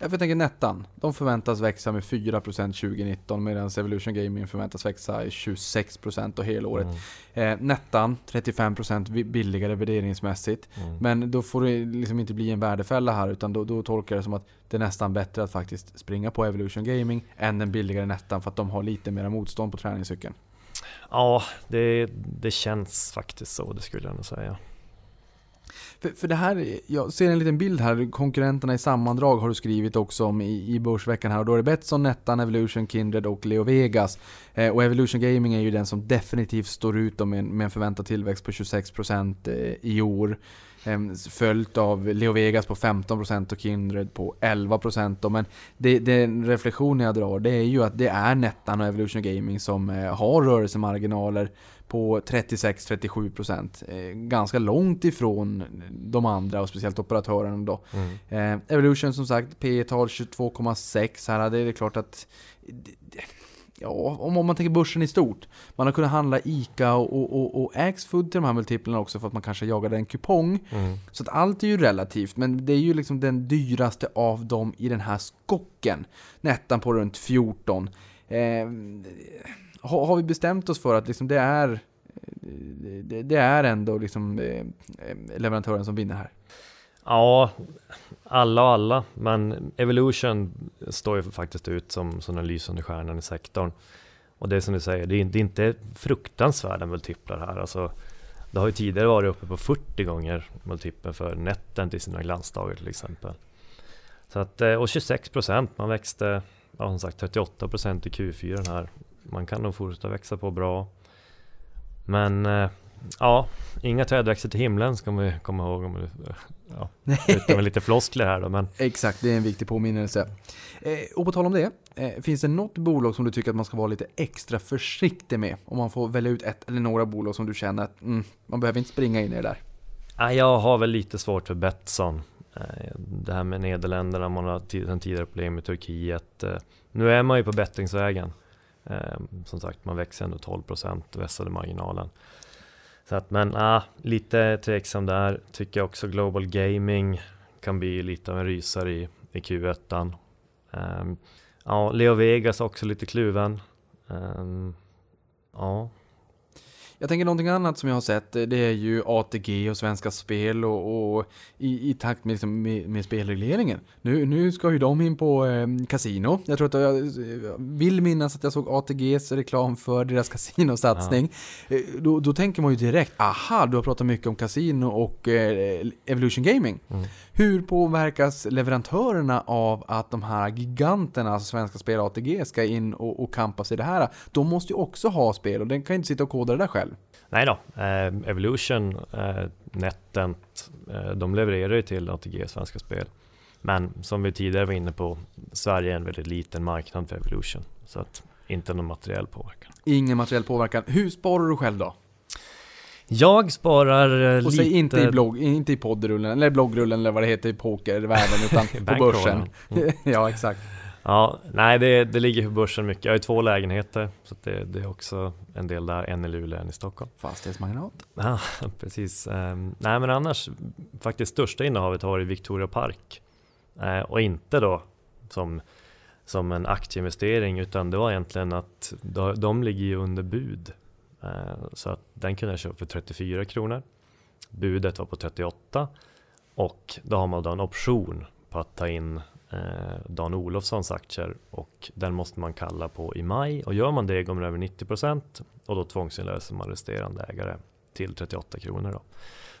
Jag tänker Nettan, de förväntas växa med 4% 2019 medan Evolution Gaming förväntas växa i 26% och helåret. Mm. Eh, Nettan 35% vi- billigare värderingsmässigt. Mm. Men då får det liksom inte bli en värdefälla här utan då, då tolkar jag det som att det är nästan bättre att faktiskt springa på Evolution Gaming än den billigare Nettan för att de har lite mera motstånd på träningscykeln. Ja, det, det känns faktiskt så, det skulle jag nog säga. För, för det här, jag ser en liten bild här, konkurrenterna i sammandrag har du skrivit också om i, i Börsveckan här och då är det Betsson, Nettan, Evolution, Kindred och Leo Vegas. Eh, och Evolution Gaming är ju den som definitivt står ut med, en, med en förväntad tillväxt på 26% eh, i år. Ehm, följt av Leo Vegas på 15% och Kindred på 11% då. Men det, den reflektionen jag drar det är ju att det är Nettan och Evolution Gaming som eh, har rörelsemarginaler på 36-37%. Eh, ganska långt ifrån de andra och speciellt operatörerna då. Mm. Eh, Evolution som sagt, P tal 22,6 här. Det är det klart att... Ja, om, om man tänker börsen i stort. Man har kunnat handla ICA och, och, och, och Axfood till de här multiplarna också för att man kanske jagade en kupong. Mm. Så att allt är ju relativt, men det är ju liksom den dyraste av dem i den här skocken. Nettan på runt 14. Eh, har, har vi bestämt oss för att liksom det är eh, det, det är ändå liksom eh, eh, leverantören som vinner här? Ja, alla och alla, men Evolution står ju faktiskt ut som, som den lysande stjärnan i sektorn. Och det är som du säger, det är, det är inte fruktansvärda multiplar här. Alltså, det har ju tidigare varit uppe på 40 gånger multipeln för netten till sina glansdagar till exempel. Så att, och 26 procent, man växte ja, som sagt 38 procent i Q4 den här. Man kan nog fortsätta växa på bra. Men eh, ja, inga träd växer till himlen ska man ju komma ihåg. Om det, ja, utan med lite floskler här då. Men Exakt, det är en viktig påminnelse. Eh, och på tal om det, eh, finns det något bolag som du tycker att man ska vara lite extra försiktig med? Om man får välja ut ett eller några bolag som du känner att mm, man behöver inte springa in i det där. ja, jag har väl lite svårt för Betsson. Eh, Det här med Nederländerna, man har sedan tidigare problem med Turkiet. Eh, Nu är man ju på bättringsvägen. Eh, Som sagt, man växer ändå 12% vässade marginalen. Så att, men ah, lite tveksam där. Tycker jag också Global Gaming kan bli lite av en rysare i, i Q1. Um, ehm, ja, Leo Vegas också lite kluven. Ehm, ja, jag tänker någonting annat som jag har sett, eh, det är ju ATG och Svenska Spel och, och i, i takt med, liksom, med, med spelregleringen. Nu, nu ska ju de in på eh, kasino. Jag tror att jag, jag vill minnas att jag såg ATGs reklam för deras kasinosatsning. Eh, Då, då tänker man ju direkt, aha, du har pratat mycket om kasino och eh, Evolution Gaming. Mm. Hur påverkas leverantörerna av att de här giganterna, alltså Svenska Spel och ATG, ska in och, och kampas i det här? De måste ju också ha spel och den kan ju inte sitta och koda det där själv. Nej då, eh, Evolution, eh, Netent, eh, de levererar ju till ATG Svenska Spel. Men som vi tidigare var inne på, Sverige är en väldigt liten marknad för Evolution. Så att inte någon materiell påverkan. Ingen materiell påverkan. Hur sparar du själv då? Jag sparar eh, Och lite... säg inte i, blogg, inte i poddrullen, eller bloggrullen eller vad det heter i pokervärlden, utan på börsen. Mm. ja, exakt. Ja, nej det, det ligger på börsen mycket. Jag har ju två lägenheter, så det, det är också en del där. En i Luleå, en i Stockholm. Fastighetsmagnat. Ja, precis. Ehm, nej men annars, faktiskt största innehavet har varit Victoria Park. Eh, och inte då som, som en aktieinvestering, utan det var egentligen att de, de ligger ju under bud. Eh, så att den kunde jag köpa för 34 kronor. Budet var på 38 och då har man då en option på att ta in eh, Dan Olofssons aktier och den måste man kalla på i maj och gör man det går man över 90% och då tvångsinlöser man resterande ägare till 38 kronor då.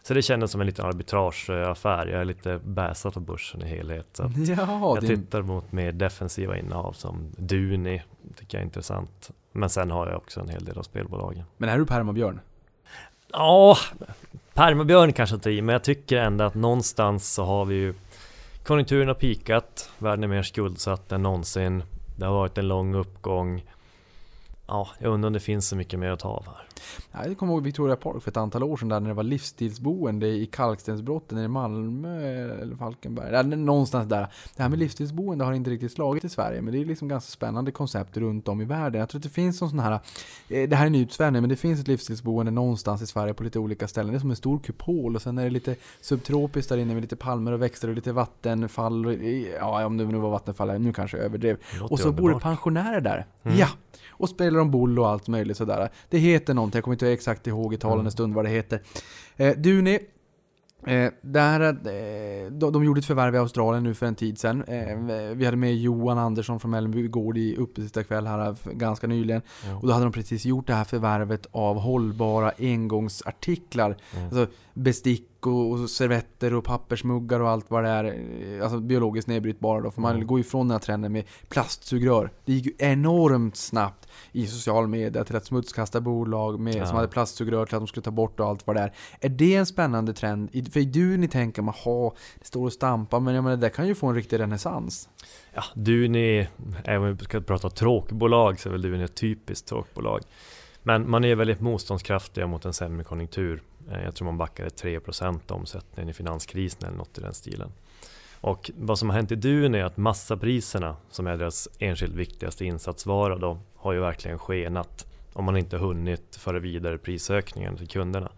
Så det kändes som en liten arbitrageaffär. Jag är lite bäsad på börsen i helhet. Så Ja, jag det, tittar mot mer defensiva innehav som Duni, tycker jag är intressant. Men sen har jag också en hel del av spelbolagen. men är du permabjörn? Ja, Permabjörn kanske inte men jag tycker ändå att någonstans så har vi ju Konjunkturen har pikat, världen är mer skuldsatt än någonsin. Det har varit en lång uppgång. ja, jag undrar om det finns så mycket mer att ta av här. Ja, Jag kommer ihåg Victoria Park för ett antal år sedan där när det var livsstilsboende i Kalkstensbrotten i Malmö eller Falkenberg. Där, någonstans där. Det här med livsstilsboende har inte riktigt slagit i Sverige men det är liksom ganska spännande koncept runt om i världen. Jag tror att det finns någon sån här, eh, det här är en utsvävning men det finns ett livsstilsboende någonstans i Sverige på lite olika ställen. Det är som en stor kupol och sen är det lite subtropiskt där inne med lite palmer och växter och lite vattenfall. och- Ja, om det nu var vattenfall, nu kanske jag överdrev. Och så bor det underbart. pensionärer där. Mm. Ja! Och spelar de boll och allt möjligt sådär. Det heter någonting, jag kommer inte exakt ihåg i talande Mm. stund vad det heter. Eh, Duni, eh, där, eh, de, de gjorde ett förvärv i Australien nu för en tid sedan. Eh, vi hade med Johan Andersson från Mellby Gård i uppesittarkväll här ganska nyligen. Ja. Och då hade de precis gjort det här förvärvet av hållbara engångsartiklar. Mm. Alltså bestick och, och servetter och pappersmuggar och allt vad det är. eh, Alltså biologiskt nedbrytbara då. För man Mm. går ifrån den här trenden med plastsugrör. Det gick ju enormt snabbt i social media till att smutskasta bolag med, Ja. som hade plastsugrör till att de skulle ta bort och allt vad det är. Är det en spännande trend? För i du ni tänker man, ha, det står och stampar, men jag menar, det kan ju få en riktig renässans. Ja, Duni, även om vi ska prata tråkbolag så är väl Duni ett typiskt tråkbolag. Men man är väldigt motståndskraftiga mot en sämre konjunktur. Eh, jag tror man backade 3% omsättningen i finanskrisen eller något i den stilen. Och vad som har hänt i Duni är att massapriserna, som är deras enskilt viktigaste insatsvara då, har ju verkligen skenat. Om man inte hunnit föra vidare prisökningen till kunderna.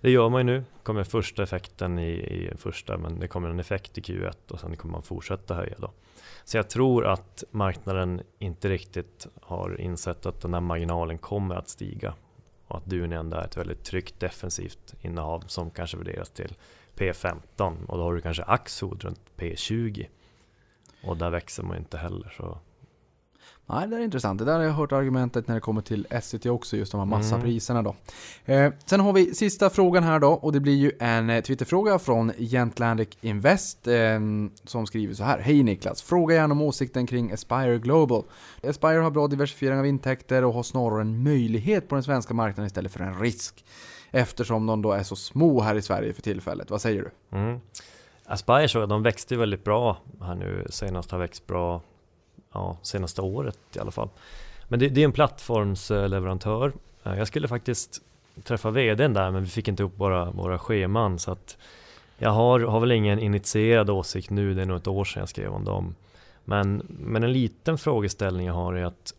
Det gör man ju nu. kommer första effekten i, i första, men det kommer en effekt i Q1 och sen kommer man fortsätta höja då. Så jag tror att marknaden inte riktigt har insett att den här marginalen kommer att stiga och att Duni ändå är ett väldigt tryggt defensivt innehav som kanske värderas till P15 och då har du kanske Axfood runt P20 och där växer man inte heller. Så Nej, det är intressant. Det där har jag hört argumentet när det kommer till Essity också, just de här Mm. massapriserna då. Eh, sen har vi sista frågan här då, och det blir ju en eh, Twitterfråga från Gentlandic Invest eh, som skriver så här. Hej Niklas! Fråga gärna om åsikten kring Aspire Global. Aspire har bra diversifiering av intäkter och har snarare en möjlighet på den svenska marknaden istället för en risk. Eftersom de då är så små här i Sverige för tillfället. Vad säger du? Mm. Aspire så de växte väldigt bra här nu, senast har växt bra ja, senaste året i alla fall. Men det, det är en plattformsleverantör. Eh, jag skulle faktiskt träffa vdn där men vi fick inte ihop våra, våra scheman så att jag har, har väl ingen initierad åsikt nu, det är nog ett år sedan jag skrev om dem. Men, men en liten frågeställning jag har är att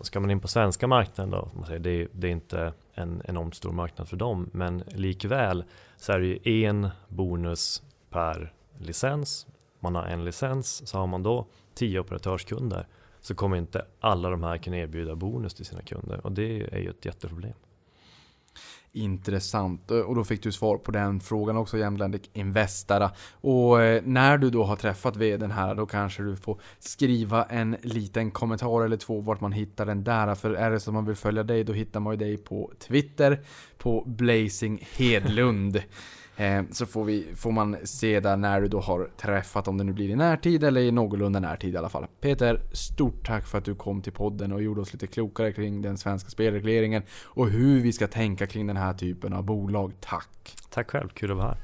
ska man in på svenska marknaden då, man säger, det, det är inte en enormt stor marknad för dem, men likväl så är det ju en bonus per licens. Man har en licens, så har man då tio operatörskunder så kommer inte alla de här kunna erbjuda bonus till sina kunder och det är ju ett jätteproblem. Intressant. Eh, och då fick du svar på den frågan också, Jämtlandic Investara. Och eh, när du då har träffat vdn här, då kanske du får skriva en liten kommentar eller två vart man hittar den där. För är det så att man vill följa dig, då hittar man ju dig på Twitter, på Blazing Hedlund. Eh, Så får, vi, får man se där när du då har träffat, om det nu blir i närtid eller i någorlunda närtid i alla fall. Peter, stort tack för att du kom till podden och gjorde oss lite klokare kring den svenska spelregleringen och hur vi ska tänka kring den här typen av bolag. Tack! Tack själv, kul att vara här.